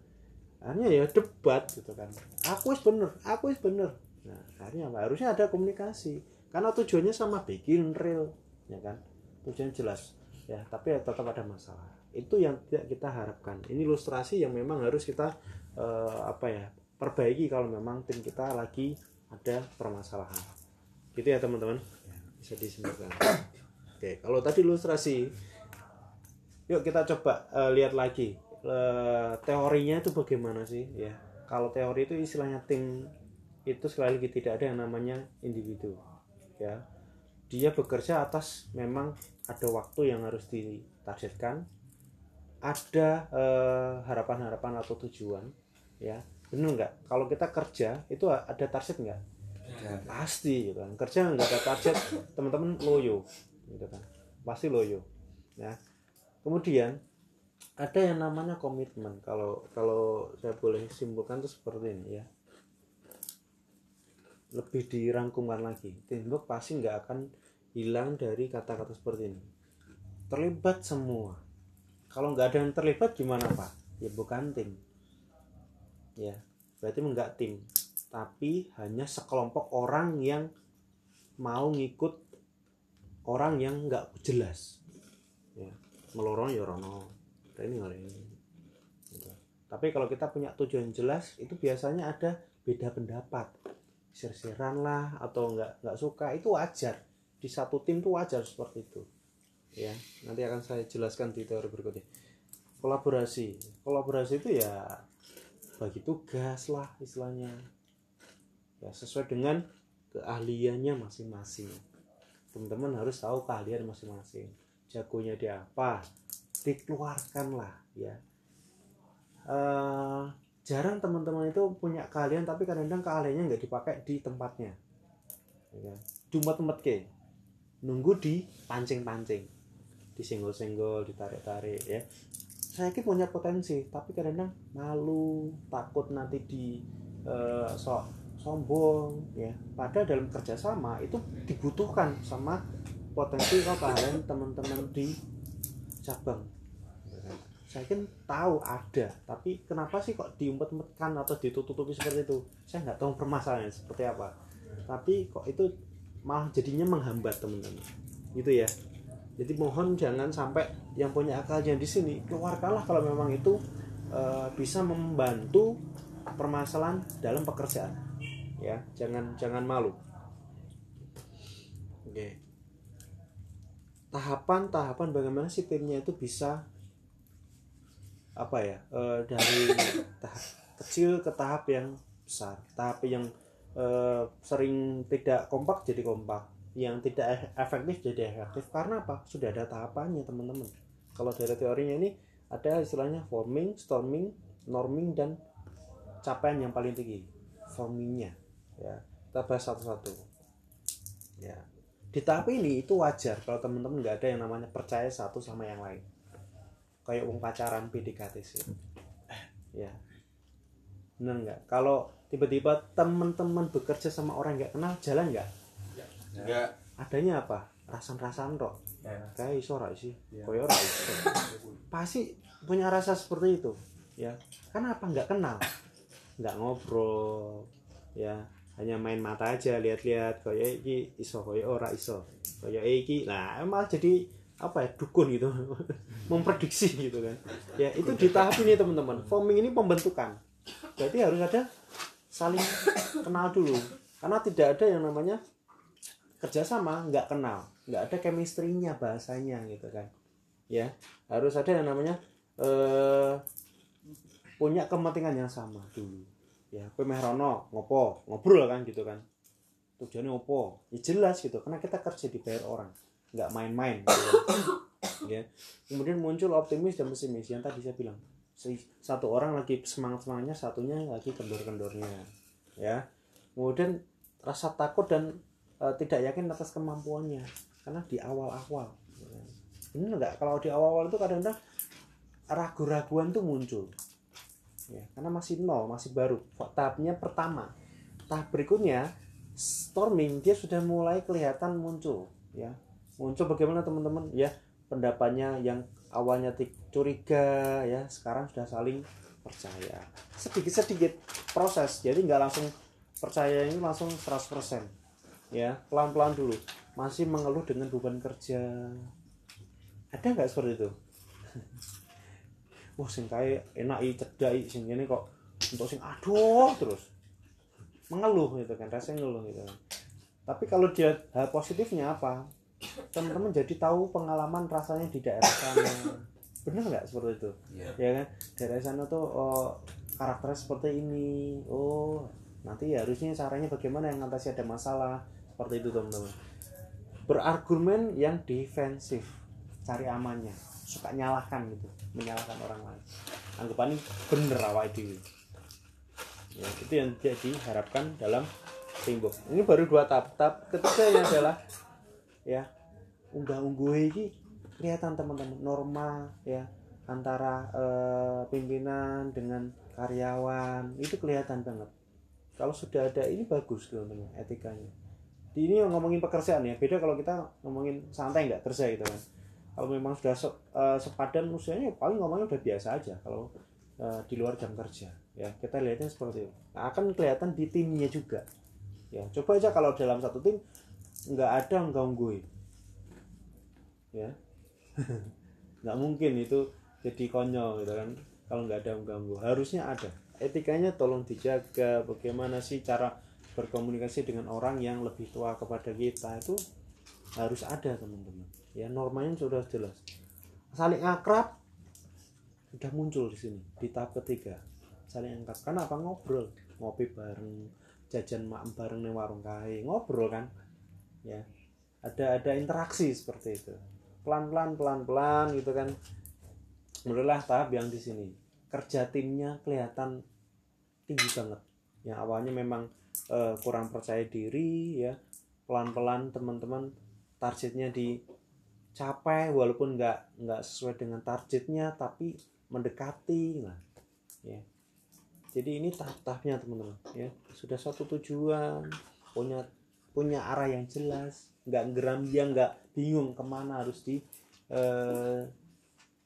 Speaker 4: Akhirnya ya debat gitu kan. Aku is bener aku is bener. Nah akhirnya harusnya ada komunikasi. Karena tujuannya sama bikin real ya kan. Tujuan jelas ya. Tapi ya tetap ada masalah. Itu yang tidak kita harapkan. Ini ilustrasi yang memang harus kita eh, apa ya perbaiki kalau memang tim kita lagi ada permasalahan gitu ya teman-teman? Bisa disimpulkan oke kalau tadi ilustrasi yuk kita coba eh, lihat lagi. Eh, teorinya itu bagaimana sih? Ya kalau teori itu istilahnya tim itu sekali lagi tidak ada yang namanya individu. Ya dia bekerja atas memang ada waktu yang harus ditargetkan ada eh, harapan-harapan atau tujuan. Ya benar nggak? Kalau kita kerja itu ada target nggak pasti gitu kan. Kerja nggak ada target teman-teman loyo gitu kan. Pasti loyo ya. Kemudian ada yang namanya komitmen. Kalau kalau saya boleh simpulkan itu seperti ini ya. Lebih dirangkumkan lagi. Teamwork pasti nggak akan hilang dari kata-kata seperti ini. Terlibat semua. Kalau nggak ada yang terlibat gimana pak? Ya bukan tim. Ya berarti enggak tim tapi hanya sekelompok orang yang mau ngikut orang yang nggak jelas. Ya ngelorong ya rono ini ini. Gitu. tapi kalau kita punya tujuan jelas itu biasanya ada beda pendapat. Sir-siran lah atau nggak nggak suka itu wajar. Di satu tim tuh wajar seperti itu. Ya nanti akan saya jelaskan di teori berikutnya. Kolaborasi. Kolaborasi itu ya bagi tugas lah istilahnya ya sesuai dengan keahliannya masing-masing. Teman-teman harus tahu keahlian masing-masing. Jagonya di apa dikeluarkan lah ya. Eh, jarang teman-teman itu punya keahlian tapi kadang-kadang keahliannya nggak dipakai di tempatnya. Ya. Kan? Dumet-dumet ke. Nunggu di pancing-pancing disenggol-senggol ditarik-tarik ya. Saya yakin punya potensi tapi kadang-kadang malu takut nanti di eh, sok sombong ya. Padahal dalam kerjasama itu dibutuhkan sama potensi atau keahlian teman-teman di cabang. Saya yakin tahu ada tapi kenapa sih kok diumpet-umpetkan atau ditutupi seperti itu? Saya nggak tahu permasalahannya seperti apa. Tapi kok itu malah jadinya menghambat teman-teman. Gitu ya. Jadi mohon jangan sampai yang punya akalnya di sini. Keluarkanlah kalau memang itu eh, bisa membantu permasalahan dalam pekerjaan ya jangan jangan malu. Oke. Tahapan-tahapan bagaimana sih timnya itu bisa apa ya eh, dari <coughs> tahap kecil ke tahap yang besar? Tahap yang eh, sering tidak kompak jadi kompak. Yang tidak e- efektif jadi efektif. Karena apa? Sudah ada tahapannya teman-teman. Kalau dari teorinya ini ada istilahnya forming storming norming dan capaian yang paling tinggi. Formingnya ya kita bahas satu-satu. Ya. Di tahap ini itu wajar kalau teman-teman nggak ada yang namanya percaya satu sama yang lain. Kayak wong pacaran PDKT sih. Ya. Benar nggak? Kalau tiba-tiba teman-teman bekerja sama orang nggak kenal jalan nggak?
Speaker 5: Enggak.
Speaker 4: adanya apa? Rasan-rasan rok kayak iso ora sih?
Speaker 2: Ya.
Speaker 4: koyo ora iso. Pasti punya rasa seperti itu. Ya. Kenapa nggak kenal. Nggak ngobrol. Ya hanya main mata aja lihat-lihat kayak iki iso koyo ora iso. Kayak iki nah emang jadi apa ya dukun gitu. <laughs> Memprediksi gitu kan. Ya itu di tahap ini teman-teman. Forming ini pembentukan. Berarti harus ada saling kenal dulu. Karena tidak ada yang namanya kerjasama nggak kenal. Nggak ada chemistry-nya bahasanya gitu kan. Ya harus ada yang namanya eh, punya kepentingan yang sama dulu ya kowe meh rono ngopo? Ngobrol kan gitu kan. Tujuannya opo? Ya jelas gitu karena kita kerja dibayar orang nggak main-main gitu kan. <coughs> ya. Kemudian muncul optimis dan pesimis yang tadi saya bilang. Satu orang lagi semangat semangatnya satunya lagi kendor kendornya ya. Kemudian rasa takut dan eh, tidak yakin atas kemampuannya karena di awal-awal ya. bener nggak? Kalau di awal-awal itu kadang-kadang ragu-raguan tuh muncul ya karena masih nol masih baru. Tahapnya pertama. Tahap berikutnya storming dia sudah mulai kelihatan muncul ya. Muncul bagaimana teman-teman? Ya pendapatnya yang awalnya curiga ya sekarang sudah saling percaya. Sedikit-sedikit proses jadi nggak langsung percaya ini langsung 100% ya. Pelan-pelan dulu. Masih mengeluh dengan beban kerja. Ada nggak seperti itu <laughs> wah sing kae enak i cedak i sing ini kok untuk sing aduh terus. Mengeluh gitu kan rasanya ngeluh gitu kan. Tapi kalau dia hal positifnya apa? Teman-teman jadi tahu pengalaman rasanya di daerah sana. Bener nggak seperti itu?
Speaker 2: Iya.
Speaker 4: ya kan? Daerah sana tuh oh, karakternya seperti ini. Oh nanti ya harusnya caranya bagaimana yang atasi ada masalah. Seperti itu teman-teman. Berargumen yang defensif. Cari amannya. Suka nyalahkan gitu menyalahkan orang lain. Anggapannya bener awak itu ya itu yang tidak diharapkan dalam teamwork ini baru dua tahap tahap ketiganya adalah ya unggah ungguh ini kelihatan teman-teman norma ya antara eh, pimpinan dengan karyawan. Itu kelihatan banget. Kalau sudah ada ini bagus teman-teman etikanya. Di ini ngomongin pekerjaan ya beda kalau kita ngomongin santai nggak kerja gitu kan kalau memang sudah se- eh, sepadan usianya paling ngomongnya udah biasa aja kalau eh, di luar jam kerja ya. Kita lihatnya seperti itu. Nah, akan kelihatan di timnya juga. Ya coba aja kalau dalam satu tim nggak ada nggak ya. <laughs> Nggak mungkin itu jadi konyol gitu kan. Kalau nggak ada yang ganggu. Harusnya ada. Etikanya tolong dijaga. Bagaimana sih cara berkomunikasi dengan orang yang lebih tua kepada kita itu harus ada teman-teman ya normanya sudah jelas. Saling akrab sudah muncul di sini di tahap ketiga. Saling akrab. Karena apa ngobrol? Ngopi bareng jajan makan bareng di warung kae. Ngobrol kan? Ya. Ada ada interaksi seperti itu. Pelan pelan pelan pelan gitu kan. Mulailah tahap yang di sini. Kerja timnya kelihatan tinggi banget. Yang awalnya memang eh, kurang percaya diri ya. Pelan pelan teman-teman targetnya dicapai walaupun nggak nggak sesuai dengan targetnya tapi mendekati lah ya. Jadi ini tahap-tahapnya teman-teman ya. Sudah satu tujuan punya punya arah yang jelas nggak geram dia nggak bingung ke mana harus di eh,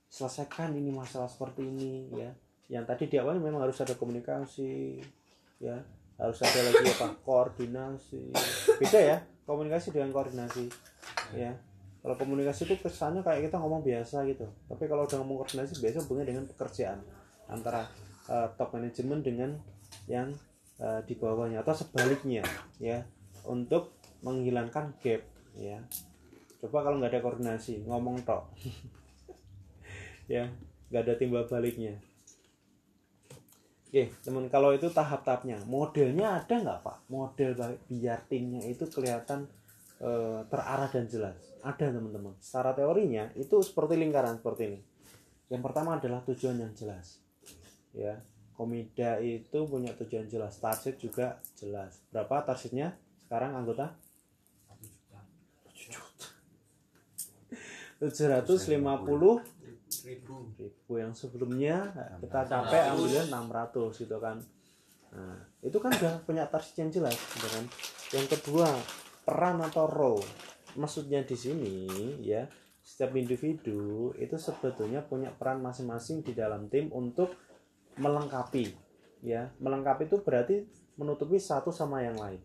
Speaker 4: selesaikan ini masalah seperti ini ya. Yang tadi di awal memang harus ada komunikasi ya. Harus ada lagi apa koordinasi. Beda ya komunikasi dengan koordinasi ya kalau komunikasi itu kesannya kayak kita ngomong biasa gitu. Tapi kalau udah ngomong koordinasi biasa hubungannya dengan pekerjaan. Antara eh, top manajemen dengan yang eh, di bawahnya atau sebaliknya ya. Untuk menghilangkan gap ya. Coba kalau nggak ada koordinasi ngomong tok. <laughs> Ya nggak ada timbal baliknya. Oke, teman kalau itu tahap-tahapnya, modelnya ada nggak pak? Model biar timnya itu kelihatan eh, terarah dan jelas. Ada teman-teman. Secara teorinya itu seperti lingkaran seperti ini. Yang pertama adalah tujuan yang jelas. Ya, komida itu punya tujuan jelas. Target juga jelas. Berapa targetnya? Sekarang anggota? 750
Speaker 2: ribu
Speaker 4: ribu yang sebelumnya kita capai alhamdulillah 600 gitu kan nah itu kan udah punya target yang jelas gitu kan yang kedua peran atau role maksudnya di sini ya setiap individu itu sebetulnya punya peran masing-masing di dalam tim untuk melengkapi ya. Melengkapi itu berarti menutupi satu sama yang lain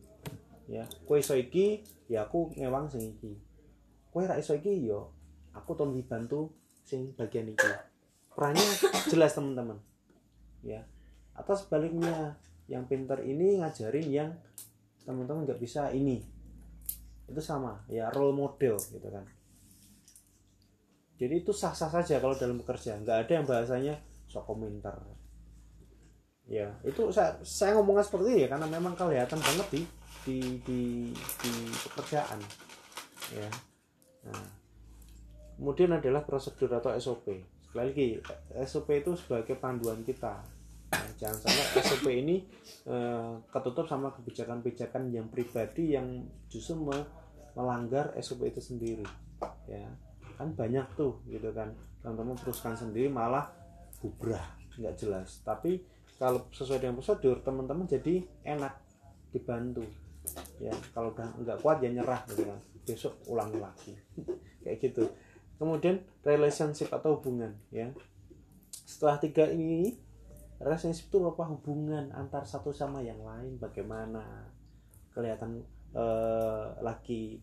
Speaker 4: ya. Kue iso iki ya aku ngewang sing iki. Kue ra iso iki yo aku tolong dibantu sing bagian itu perannya jelas teman-teman ya. Atau sebaliknya yang pinter ini ngajarin yang teman-teman nggak bisa ini itu sama ya role model gitu kan. Jadi itu sah-sah saja kalau dalam bekerja. Nggak ada yang bahasanya sok komentar. Ya itu saya saya ngomongnya seperti ini ya karena memang kelihatan banget di di di, di pekerjaan. Ya. Nah kemudian adalah prosedur atau SOP sekali lagi SOP itu sebagai panduan kita jangan sampai SOP ini eh, ketutup sama kebijakan-kebijakan yang pribadi yang justru me- melanggar SOP itu sendiri ya. Kan banyak tuh gitu kan. Teman-teman teruskan sendiri malah bubrah nggak jelas. Tapi kalau sesuai dengan prosedur teman-teman jadi enak dibantu ya. Kalau udah nggak kuat ya nyerah gitu kan. Besok ulang lagi. <laughs> Kayak gitu. Kemudian relationship atau hubungan ya. Setelah tiga ini relationship itu apa? Hubungan antar satu sama yang lain bagaimana? Kelihatan eh, lagi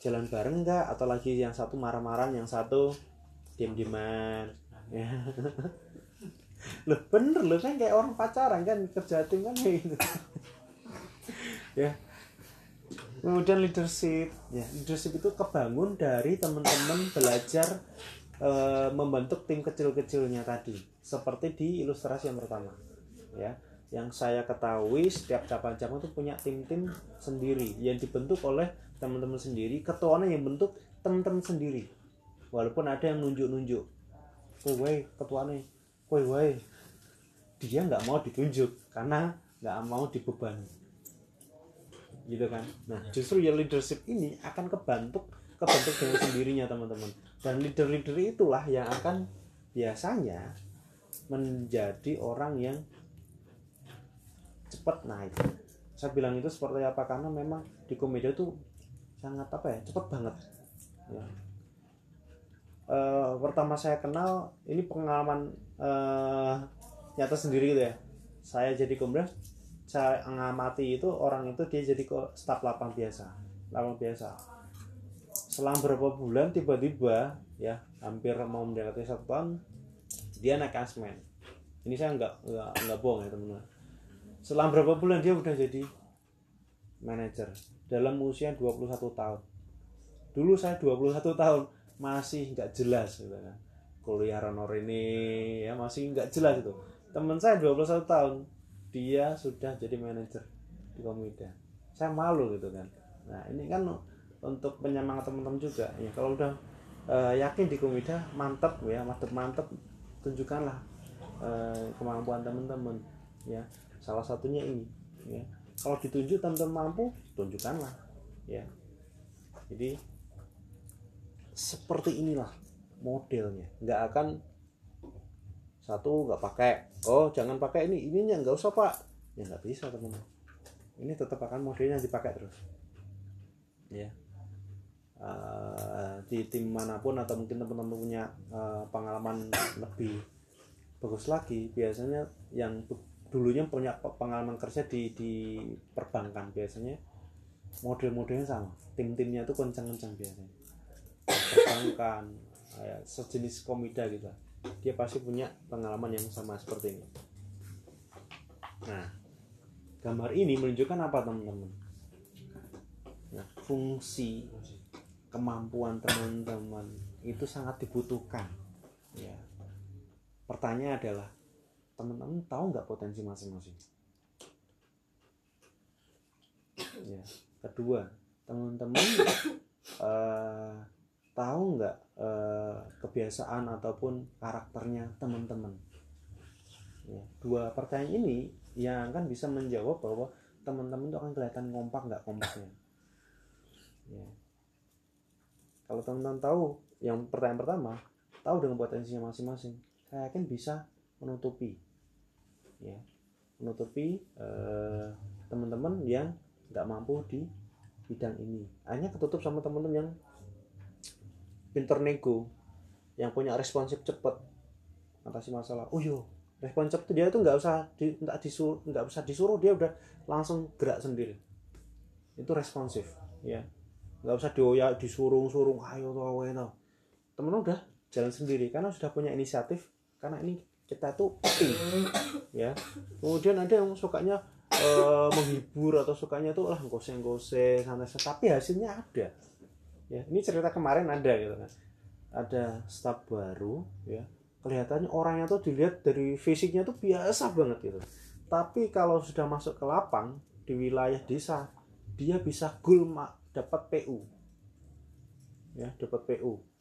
Speaker 4: jalan bareng nggak? Atau lagi yang satu marah-marah yang satu diem-dieman ya. <laughs> Loh bener loh kan kayak orang pacaran kan kerja tim kan kayak gitu. <laughs> Ya. Kemudian leadership. Ya leadership itu kebangun dari teman-teman belajar eh, membentuk tim kecil-kecilnya tadi seperti di ilustrasi yang pertama ya. Yang saya ketahui setiap cabang-cabang itu punya tim-tim sendiri yang dibentuk oleh teman-teman sendiri ketuanya yang bentuk teman-teman sendiri. Walaupun ada yang nunjuk-nunjuk woi woi ketuanya woi woi. Dia nggak mau ditunjuk karena nggak mau dibebani. Gitu kan? Nah justru ya leadership ini akan kebentuk kebentuk dengan sendirinya teman-teman. Dan leader-leader itulah yang akan biasanya menjadi orang yang cepat naik. Saya bilang itu seperti apa? Karena memang di komedia itu sangat apa ya? Cepat banget. Ya. Eh, pertama saya kenal ini pengalaman eh, nyata sendiri gitu ya. Saya jadi komedia saya ngamati itu orang itu dia jadi kok staf lapang biasa lapang biasa. Selang beberapa bulan tiba-tiba ya hampir mau mendekati satu tahun dia naik asmen ini saya nggak nggak bohong ya teman-teman. Setelah berapa bulan dia udah jadi manajer? Dalam usia 21 tahun. Dulu saya 21 tahun masih nggak jelas gitu kan. Kuliah honor ini ya masih nggak jelas itu. Teman saya 21 tahun dia sudah jadi manajer di Komida. Saya malu gitu kan. Nah ini kan untuk penyemangat teman-teman juga. Ya kalau udah eh, yakin di Komida mantep ya mantep mantep tunjukkanlah eh, kemampuan teman-teman ya. Salah satunya ini ya. Kalau ditunjuk teman-teman mampu tunjukkanlah ya. Jadi seperti inilah modelnya. Nggak akan satu nggak pakai oh jangan pakai ini ininya nggak usah pak. Ya nggak bisa teman ini tetap akan modelnya dipakai terus. Ya Eh, di tim mana pun atau mungkin teman-teman punya eh, pengalaman lebih bagus lagi biasanya yang dulunya punya pe- pengalaman kerja di di perbankan biasanya model-modelnya sama. Tim-timnya itu kencang-kencang biasanya. Perbankan kayak sejenis komida gitu. Dia pasti punya pengalaman yang sama seperti ini. Nah gambar ini menunjukkan apa teman-teman? Nah fungsi kemampuan teman-teman itu sangat dibutuhkan. Ya. Pertanyaan adalah teman-teman tahu nggak potensi masing-masing? Ya. Kedua teman-teman <coughs> eh, tahu nggak eh, kebiasaan ataupun karakternya teman-teman? Ya, dua pertanyaan ini yang akan bisa menjawab bahwa teman-teman itu akan kelihatan kompak nggak kompaknya. Ya. Kalau teman-teman tahu yang pertanyaan pertama tahu dengan potensinya masing-masing. Saya yakin bisa menutupi ya. Menutupi eh, teman-teman yang nggak mampu di bidang ini. Hanya ketutup sama teman-teman yang pinter nego yang punya responsif cepat atasi masalah. Oh yo respon cepat dia itu nggak usah di, nggak disuruh nggak usah disuruh dia udah langsung gerak sendiri. Itu responsif ya nggak usah dioyak disuruh-suruh ayo ayo tuh temen udah jalan sendiri karena sudah punya inisiatif karena ini kita tuh tim ya. Kemudian ada yang sukanya eh, menghibur atau sukanya tuh lah goseng-goseng santai tapi hasilnya ada ya. Ini cerita kemarin ada gitu kan. Ada staf baru ya. Kelihatannya orangnya tuh dilihat dari fisiknya tuh biasa banget gitu. Tapi kalau sudah masuk ke lapang di wilayah desa dia bisa gul ma- dapat PU ya dapat PU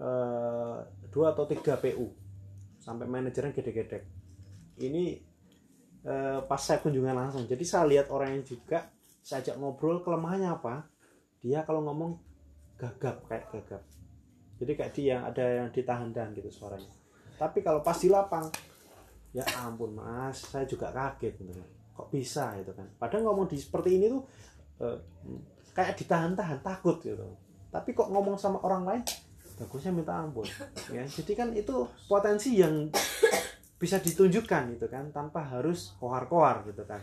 Speaker 4: Eh, dua atau tiga PU sampai manajernya gede-gede ini eh, pas saya kunjungan langsung. Jadi saya lihat orang yang juga saya ajak ngobrol kelemahannya apa? Dia kalau ngomong gagap kayak gagap. Jadi kayak dia ada yang ditahan-tahan gitu suaranya. Tapi kalau pas di lapang ya ampun mas saya juga kaget kan. kok bisa gitu kan? Padahal ngomong di seperti ini tuh eh, kayak ditahan-tahan takut gitu. Tapi kok ngomong sama orang lain bagusnya minta ampun. Ya jadi kan itu potensi yang bisa ditunjukkan gitu kan tanpa harus kohar-kohar gitu kan.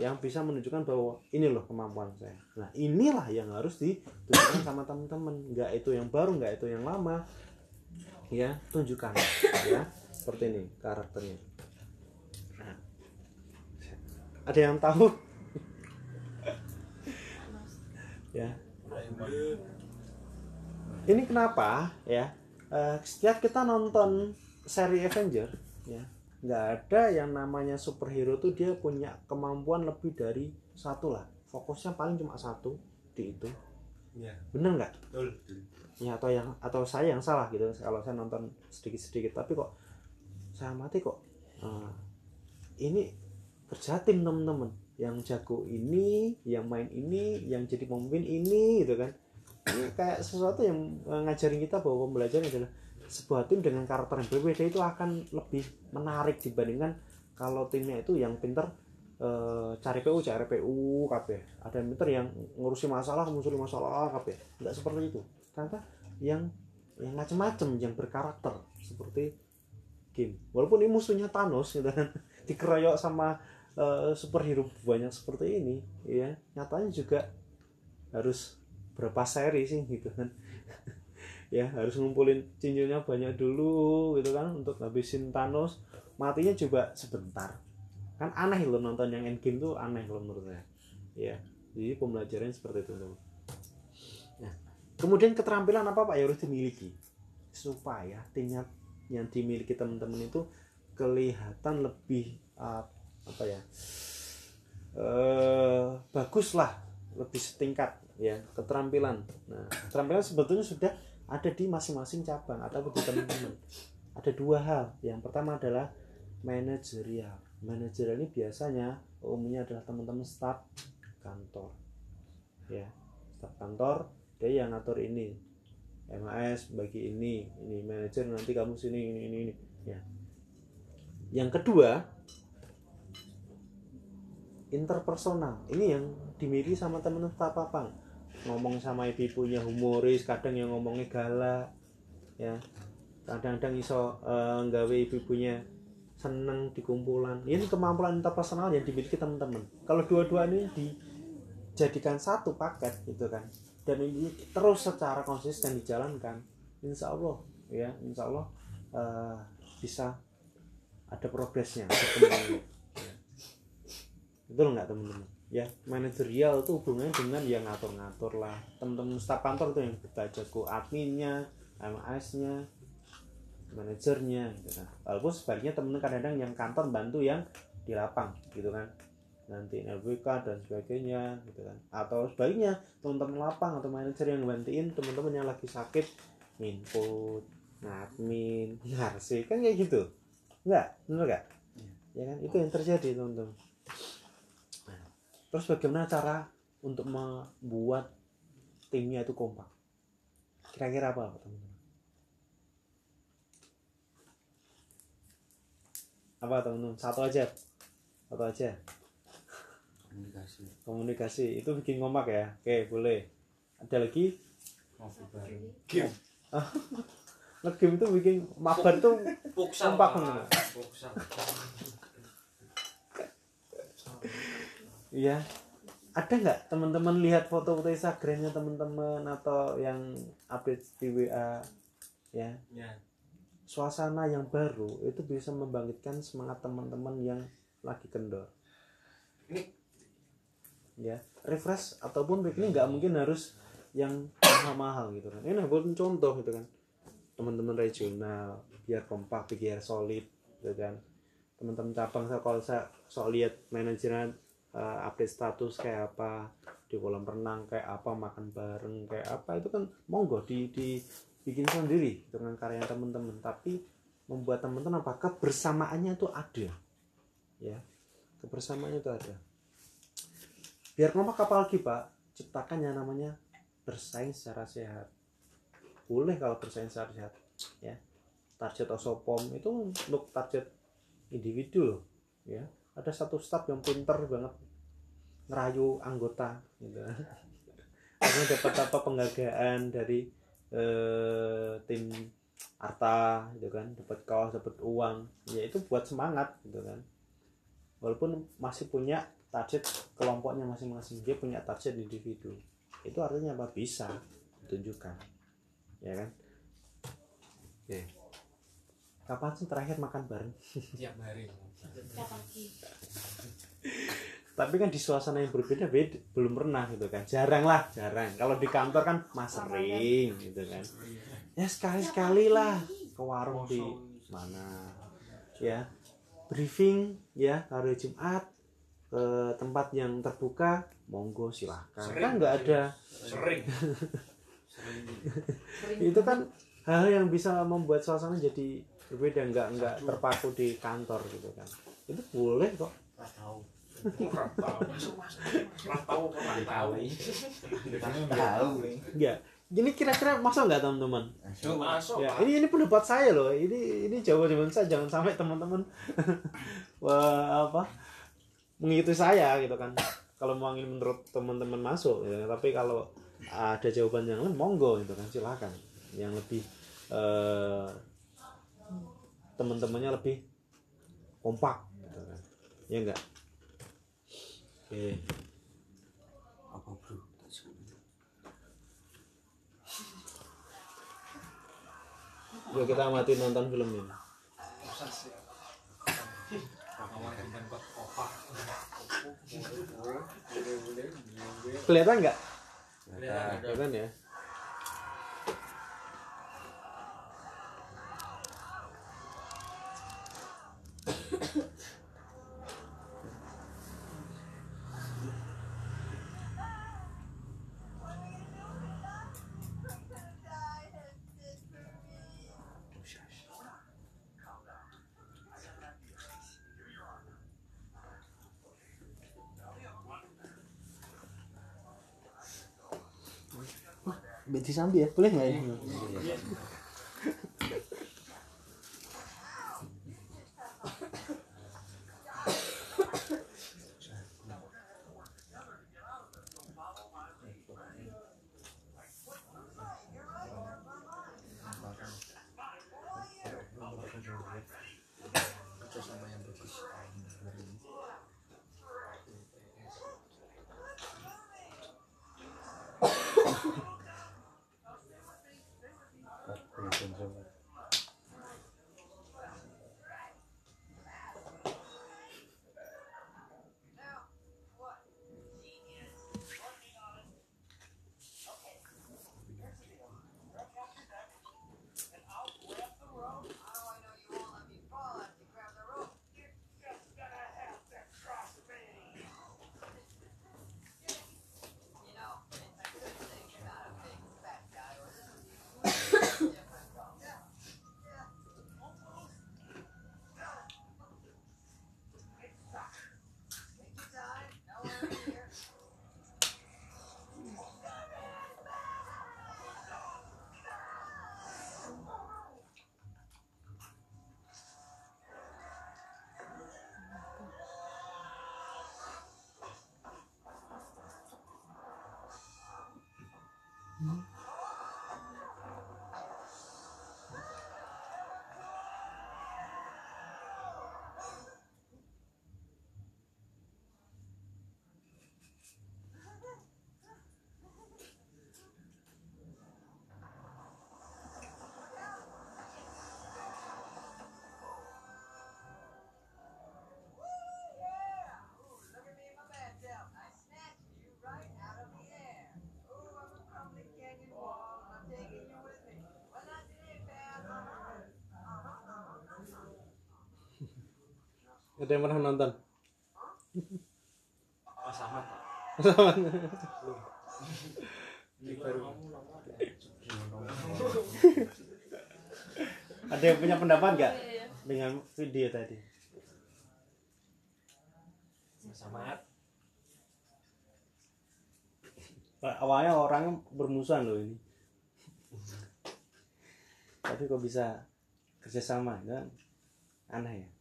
Speaker 4: Yang bisa menunjukkan bahwa ini loh kemampuan saya. Nah inilah yang harus ditunjukkan sama teman-teman. Nggak itu yang baru nggak itu yang lama. Ya tunjukkan ya seperti ini karakternya. Nah, ada yang tahu ya. Ini kenapa ya? Eh, setiap kita nonton seri Avenger ya nggak ada yang namanya superhero tuh dia punya kemampuan lebih dari satu lah. Fokusnya paling cuma satu di itu.
Speaker 5: Iya.
Speaker 4: bener nggak? Ya atau yang atau saya yang salah gitu. Kalau saya nonton sedikit sedikit tapi kok saya mati kok eh, ini kerja tim temen-temen yang jago ini yang main ini yang jadi pemimpin ini gitu kan. Ini kayak sesuatu yang eh, ngajarin kita bahwa pembelajaran adalah sebuah tim dengan karakter yang berbeda itu akan lebih menarik dibandingkan kalau timnya itu yang pinter eh, cari PU cari PU kabeh. Ada yang pinter yang ngurusi masalah muncul masalah kabeh. Nggak seperti itu. Ternyata yang yang macam-macam yang berkarakter seperti game. Walaupun ini musuhnya Thanos gitu kan. <laughs> Dikeroyok sama eh, superhero banyak seperti ini ya nyatanya juga harus berapa seri sih gitu kan. <laughs> Ya harus ngumpulin cincinnya banyak dulu gitu kan untuk habisin Thanos. Matinya coba sebentar. Kan aneh loh nonton yang endgame tuh aneh loh menurut saya. Ya jadi pembelajaran seperti itu nah kemudian keterampilan apa pak yang harus dimiliki? Supaya timnya yang dimiliki teman-teman itu kelihatan lebih uh, apa ya eh bagus lah lebih setingkat ya keterampilan. Nah keterampilan sebetulnya sudah ada di masing-masing cabang atau di teman-teman. Ada dua hal. Yang pertama adalah manajerial. Manajerial ini biasanya umumnya adalah teman-teman staf kantor ya. Staf kantor dia yang ngatur ini. MAS bagi ini ini manajer nanti kamu sini ini ini ini ya. Yang kedua interpersonal. Ini yang dimiliki sama temen staf papang. Ngomong sama ibu-ibunya humoris kadang yang ngomongnya galak ya. Kadang-kadang iso eh, nggawe ibu-ibunya seneng di kumpulan. Ini kemampuan interpersonal yang dimiliki teman-teman kalau dua-dua ini dijadikan satu paket gitu kan. Dan ini terus secara konsisten dijalankan insya Allah ya insya Allah eh, bisa ada progresnya. Ya. Betul nggak teman-teman? Ya manajerial itu hubungannya dengan yang ngatur-ngatur lah. Teman-teman staf kantor itu yang kita jago adminnya MS-nya manajernya gitu kan. Walaupun sebaliknya temen kadang-kadang yang kantor bantu yang di lapang gitu kan. Nanti LBK dan sebagainya gitu kan. Atau sebaliknya teman-teman lapang atau manajer yang bantuin teman-teman yang lagi sakit input ngadmin <laughs> ngarsi kan kayak gitu. Enggak bener enggak ya kan? Itu yang terjadi teman-teman terus bagaimana cara untuk membuat timnya itu kompak? Kira-kira apa teman-teman? Apa teman-teman? Satu aja? Satu aja?
Speaker 2: Komunikasi.
Speaker 4: Komunikasi. Itu bikin kompak ya? Oke boleh. Ada lagi?
Speaker 2: Bareng
Speaker 4: ngegame itu bikin mabar tuh
Speaker 2: Futsal,
Speaker 4: Kompak,
Speaker 2: Pak.
Speaker 4: teman-teman.
Speaker 2: Futsal.
Speaker 4: Iya. Ada nggak teman-teman lihat foto-foto Instagramnya teman-teman atau yang update di WA ya
Speaker 2: Ya.
Speaker 4: suasana yang baru itu bisa membangkitkan semangat teman-teman yang lagi kendor.
Speaker 2: Ini-
Speaker 4: ya refresh ataupun ini nggak mungkin harus yang mahal-mahal gitu kan. Ini buat contoh gitu kan teman-teman regional biar kompak biar solid gitu kan teman-teman cabang saya kalau saya sok lihat manajeran eh, update status kayak apa di kolam renang kayak apa makan bareng kayak apa itu kan monggo di, di bikin sendiri dengan karya teman-teman tapi membuat teman-teman apa? Kebersamaannya itu ada. Ya kebersamaannya itu ada. Biar kompak apa lagi pak. Ciptakan yang namanya bersaing secara sehat. Boleh kalau bersaing secara sehat ya. Target osopom itu untuk target individu loh ya ada satu staff yang pinter banget ngerayu anggota gitu. Akhirnya dapat apa penghargaan dari eh, tim Arta gitu kan. Dapat kaos dapat uang. Ya itu buat semangat gitu kan. Walaupun masih punya target kelompoknya masing-masing dia punya target individu. Itu artinya apa? Bisa ditunjukkan. Ya kan? Oke. Kapan sih terakhir makan bareng?
Speaker 2: Tiap hari.
Speaker 4: Tapi kan di suasana yang berbeda beda belum pernah gitu kan. Jarang lah jarang. Kalau di kantor kan mas sering gitu kan. Ya sekali sekali lah. Ke warung di mana. Ya. Briefing ya hari Jumat. Ke tempat yang terbuka monggo silahkan
Speaker 2: Sering.
Speaker 4: kan nggak ada.
Speaker 2: Sering. <laughs> Sering.
Speaker 4: itu kan hal yang bisa membuat suasana jadi berbeda nggak nggak terpaku di kantor gitu kan. Itu boleh kok.
Speaker 2: Ora tahu. Ora tahu. Ora tahu, ora tahu.
Speaker 1: tahu. Nih
Speaker 4: ya ini. Kira-kira masuk nggak teman-teman?
Speaker 2: Duh, masuk.
Speaker 4: ya ini ini pendapat saya loh. Ini ini jawaban saya. Jangan sampai teman-teman <laughs> wah apa? Mengikuti saya gitu kan. Kalau mau ingin menurut teman-teman masuk ya. Tapi kalau ada jawaban yang lain monggo gitu kan. Silakan. Yang lebih eh, teman-temannya lebih kompak gitu kan. Ya enggak oke.
Speaker 2: Apa, Bro?
Speaker 4: yuk kita amati nonton film ini. Kelihatan nggak?
Speaker 2: Kelihatan
Speaker 4: ya Beti sambi ya, boleh nggak ya? Ada yang pernah nonton?
Speaker 2: Oh, baru
Speaker 4: Ada yang punya pendapat nggak dengan video tadi?
Speaker 2: sama
Speaker 4: Pak, Awalnya orangnya bermusuhan loh ini. Tapi kok bisa kerjasama kan? Aneh ya.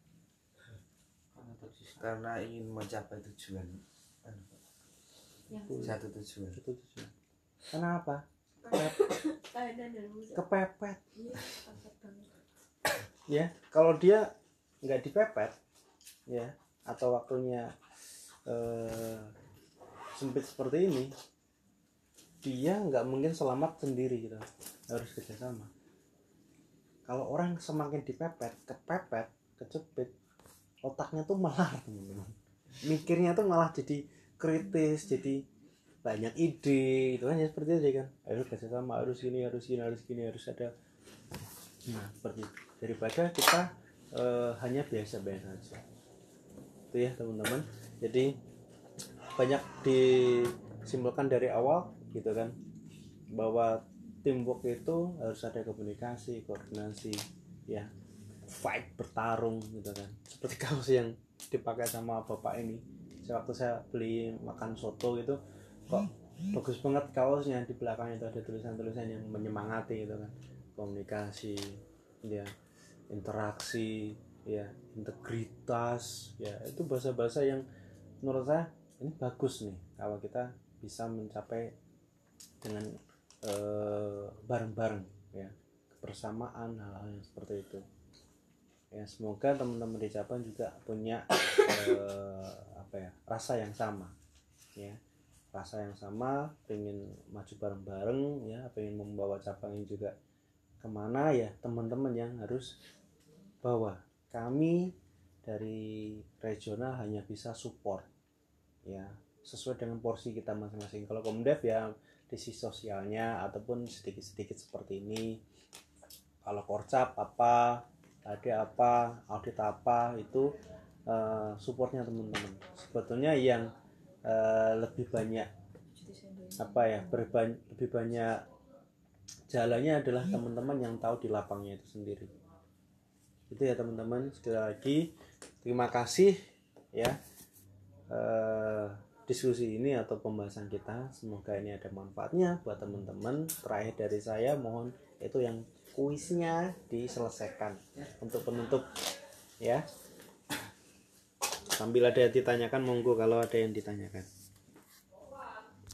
Speaker 7: Karena ingin mencapai tujuan anu.
Speaker 3: Yang
Speaker 7: satu tujuan
Speaker 4: Itu tujuan. Kenapa? <coughs> Kepepet.
Speaker 3: Iya, kepepet. <coughs>
Speaker 4: Ya, kalau dia nggak dipepet, ya, atau waktunya eh, sempit seperti ini, dia nggak mungkin selamat sendiri gitu. Harus kerjasama. Kalau orang semakin dipepet, kepepet, kecepit, otaknya tuh malah teman-teman. Mikirnya tuh malah jadi kritis, jadi banyak ide itu kan ya seperti itu kan. Harus kerjasama harus ini harus ini harus gini harus ada. Nah seperti itu. Daripada kita eh, hanya biasa-biasa aja. Itu ya teman-teman. Jadi banyak disimpulkan dari awal gitu kan. Bahwa teamwork itu harus ada komunikasi koordinasi ya fight bertarung gitu kan. Seperti <laughs> kaos yang dipakai sama bapak ini. Waktu saya beli makan soto gitu kok bagus banget kaosnya. Di belakangnya itu ada tulisan-tulisan yang menyemangati gitu kan. Komunikasi ya interaksi ya integritas ya itu bahasa-bahasa yang menurut saya ini bagus nih. Kalau kita bisa mencapai dengan eh, bareng-bareng ya kebersamaan hal-hal seperti itu ya semoga teman-teman di Japan juga punya <coughs> eh, apa ya rasa yang sama ya. Rasa yang sama pengen maju bareng-bareng ya. Pengen membawa cabang ini juga ke mana ya. Teman-teman yang harus bahwa kami dari regional hanya bisa support ya. Sesuai dengan porsi kita masing-masing. Kalau komdev ya di sisi sosialnya ataupun sedikit-sedikit seperti ini. Kalau korcap apa ada apa audit apa itu eh, supportnya teman-teman. Sebetulnya yang eh, lebih banyak apa ya berban- lebih banyak jalannya adalah teman-teman yang tahu di lapangnya itu sendiri. Itu ya teman-teman sekali lagi terima kasih ya eh, diskusi ini atau pembahasan kita. Semoga ini ada manfaatnya buat teman-teman. Terakhir dari saya mohon itu yang kuisnya diselesaikan untuk penutup ya. Sambil ada yang ditanyakan monggo kalau ada yang ditanyakan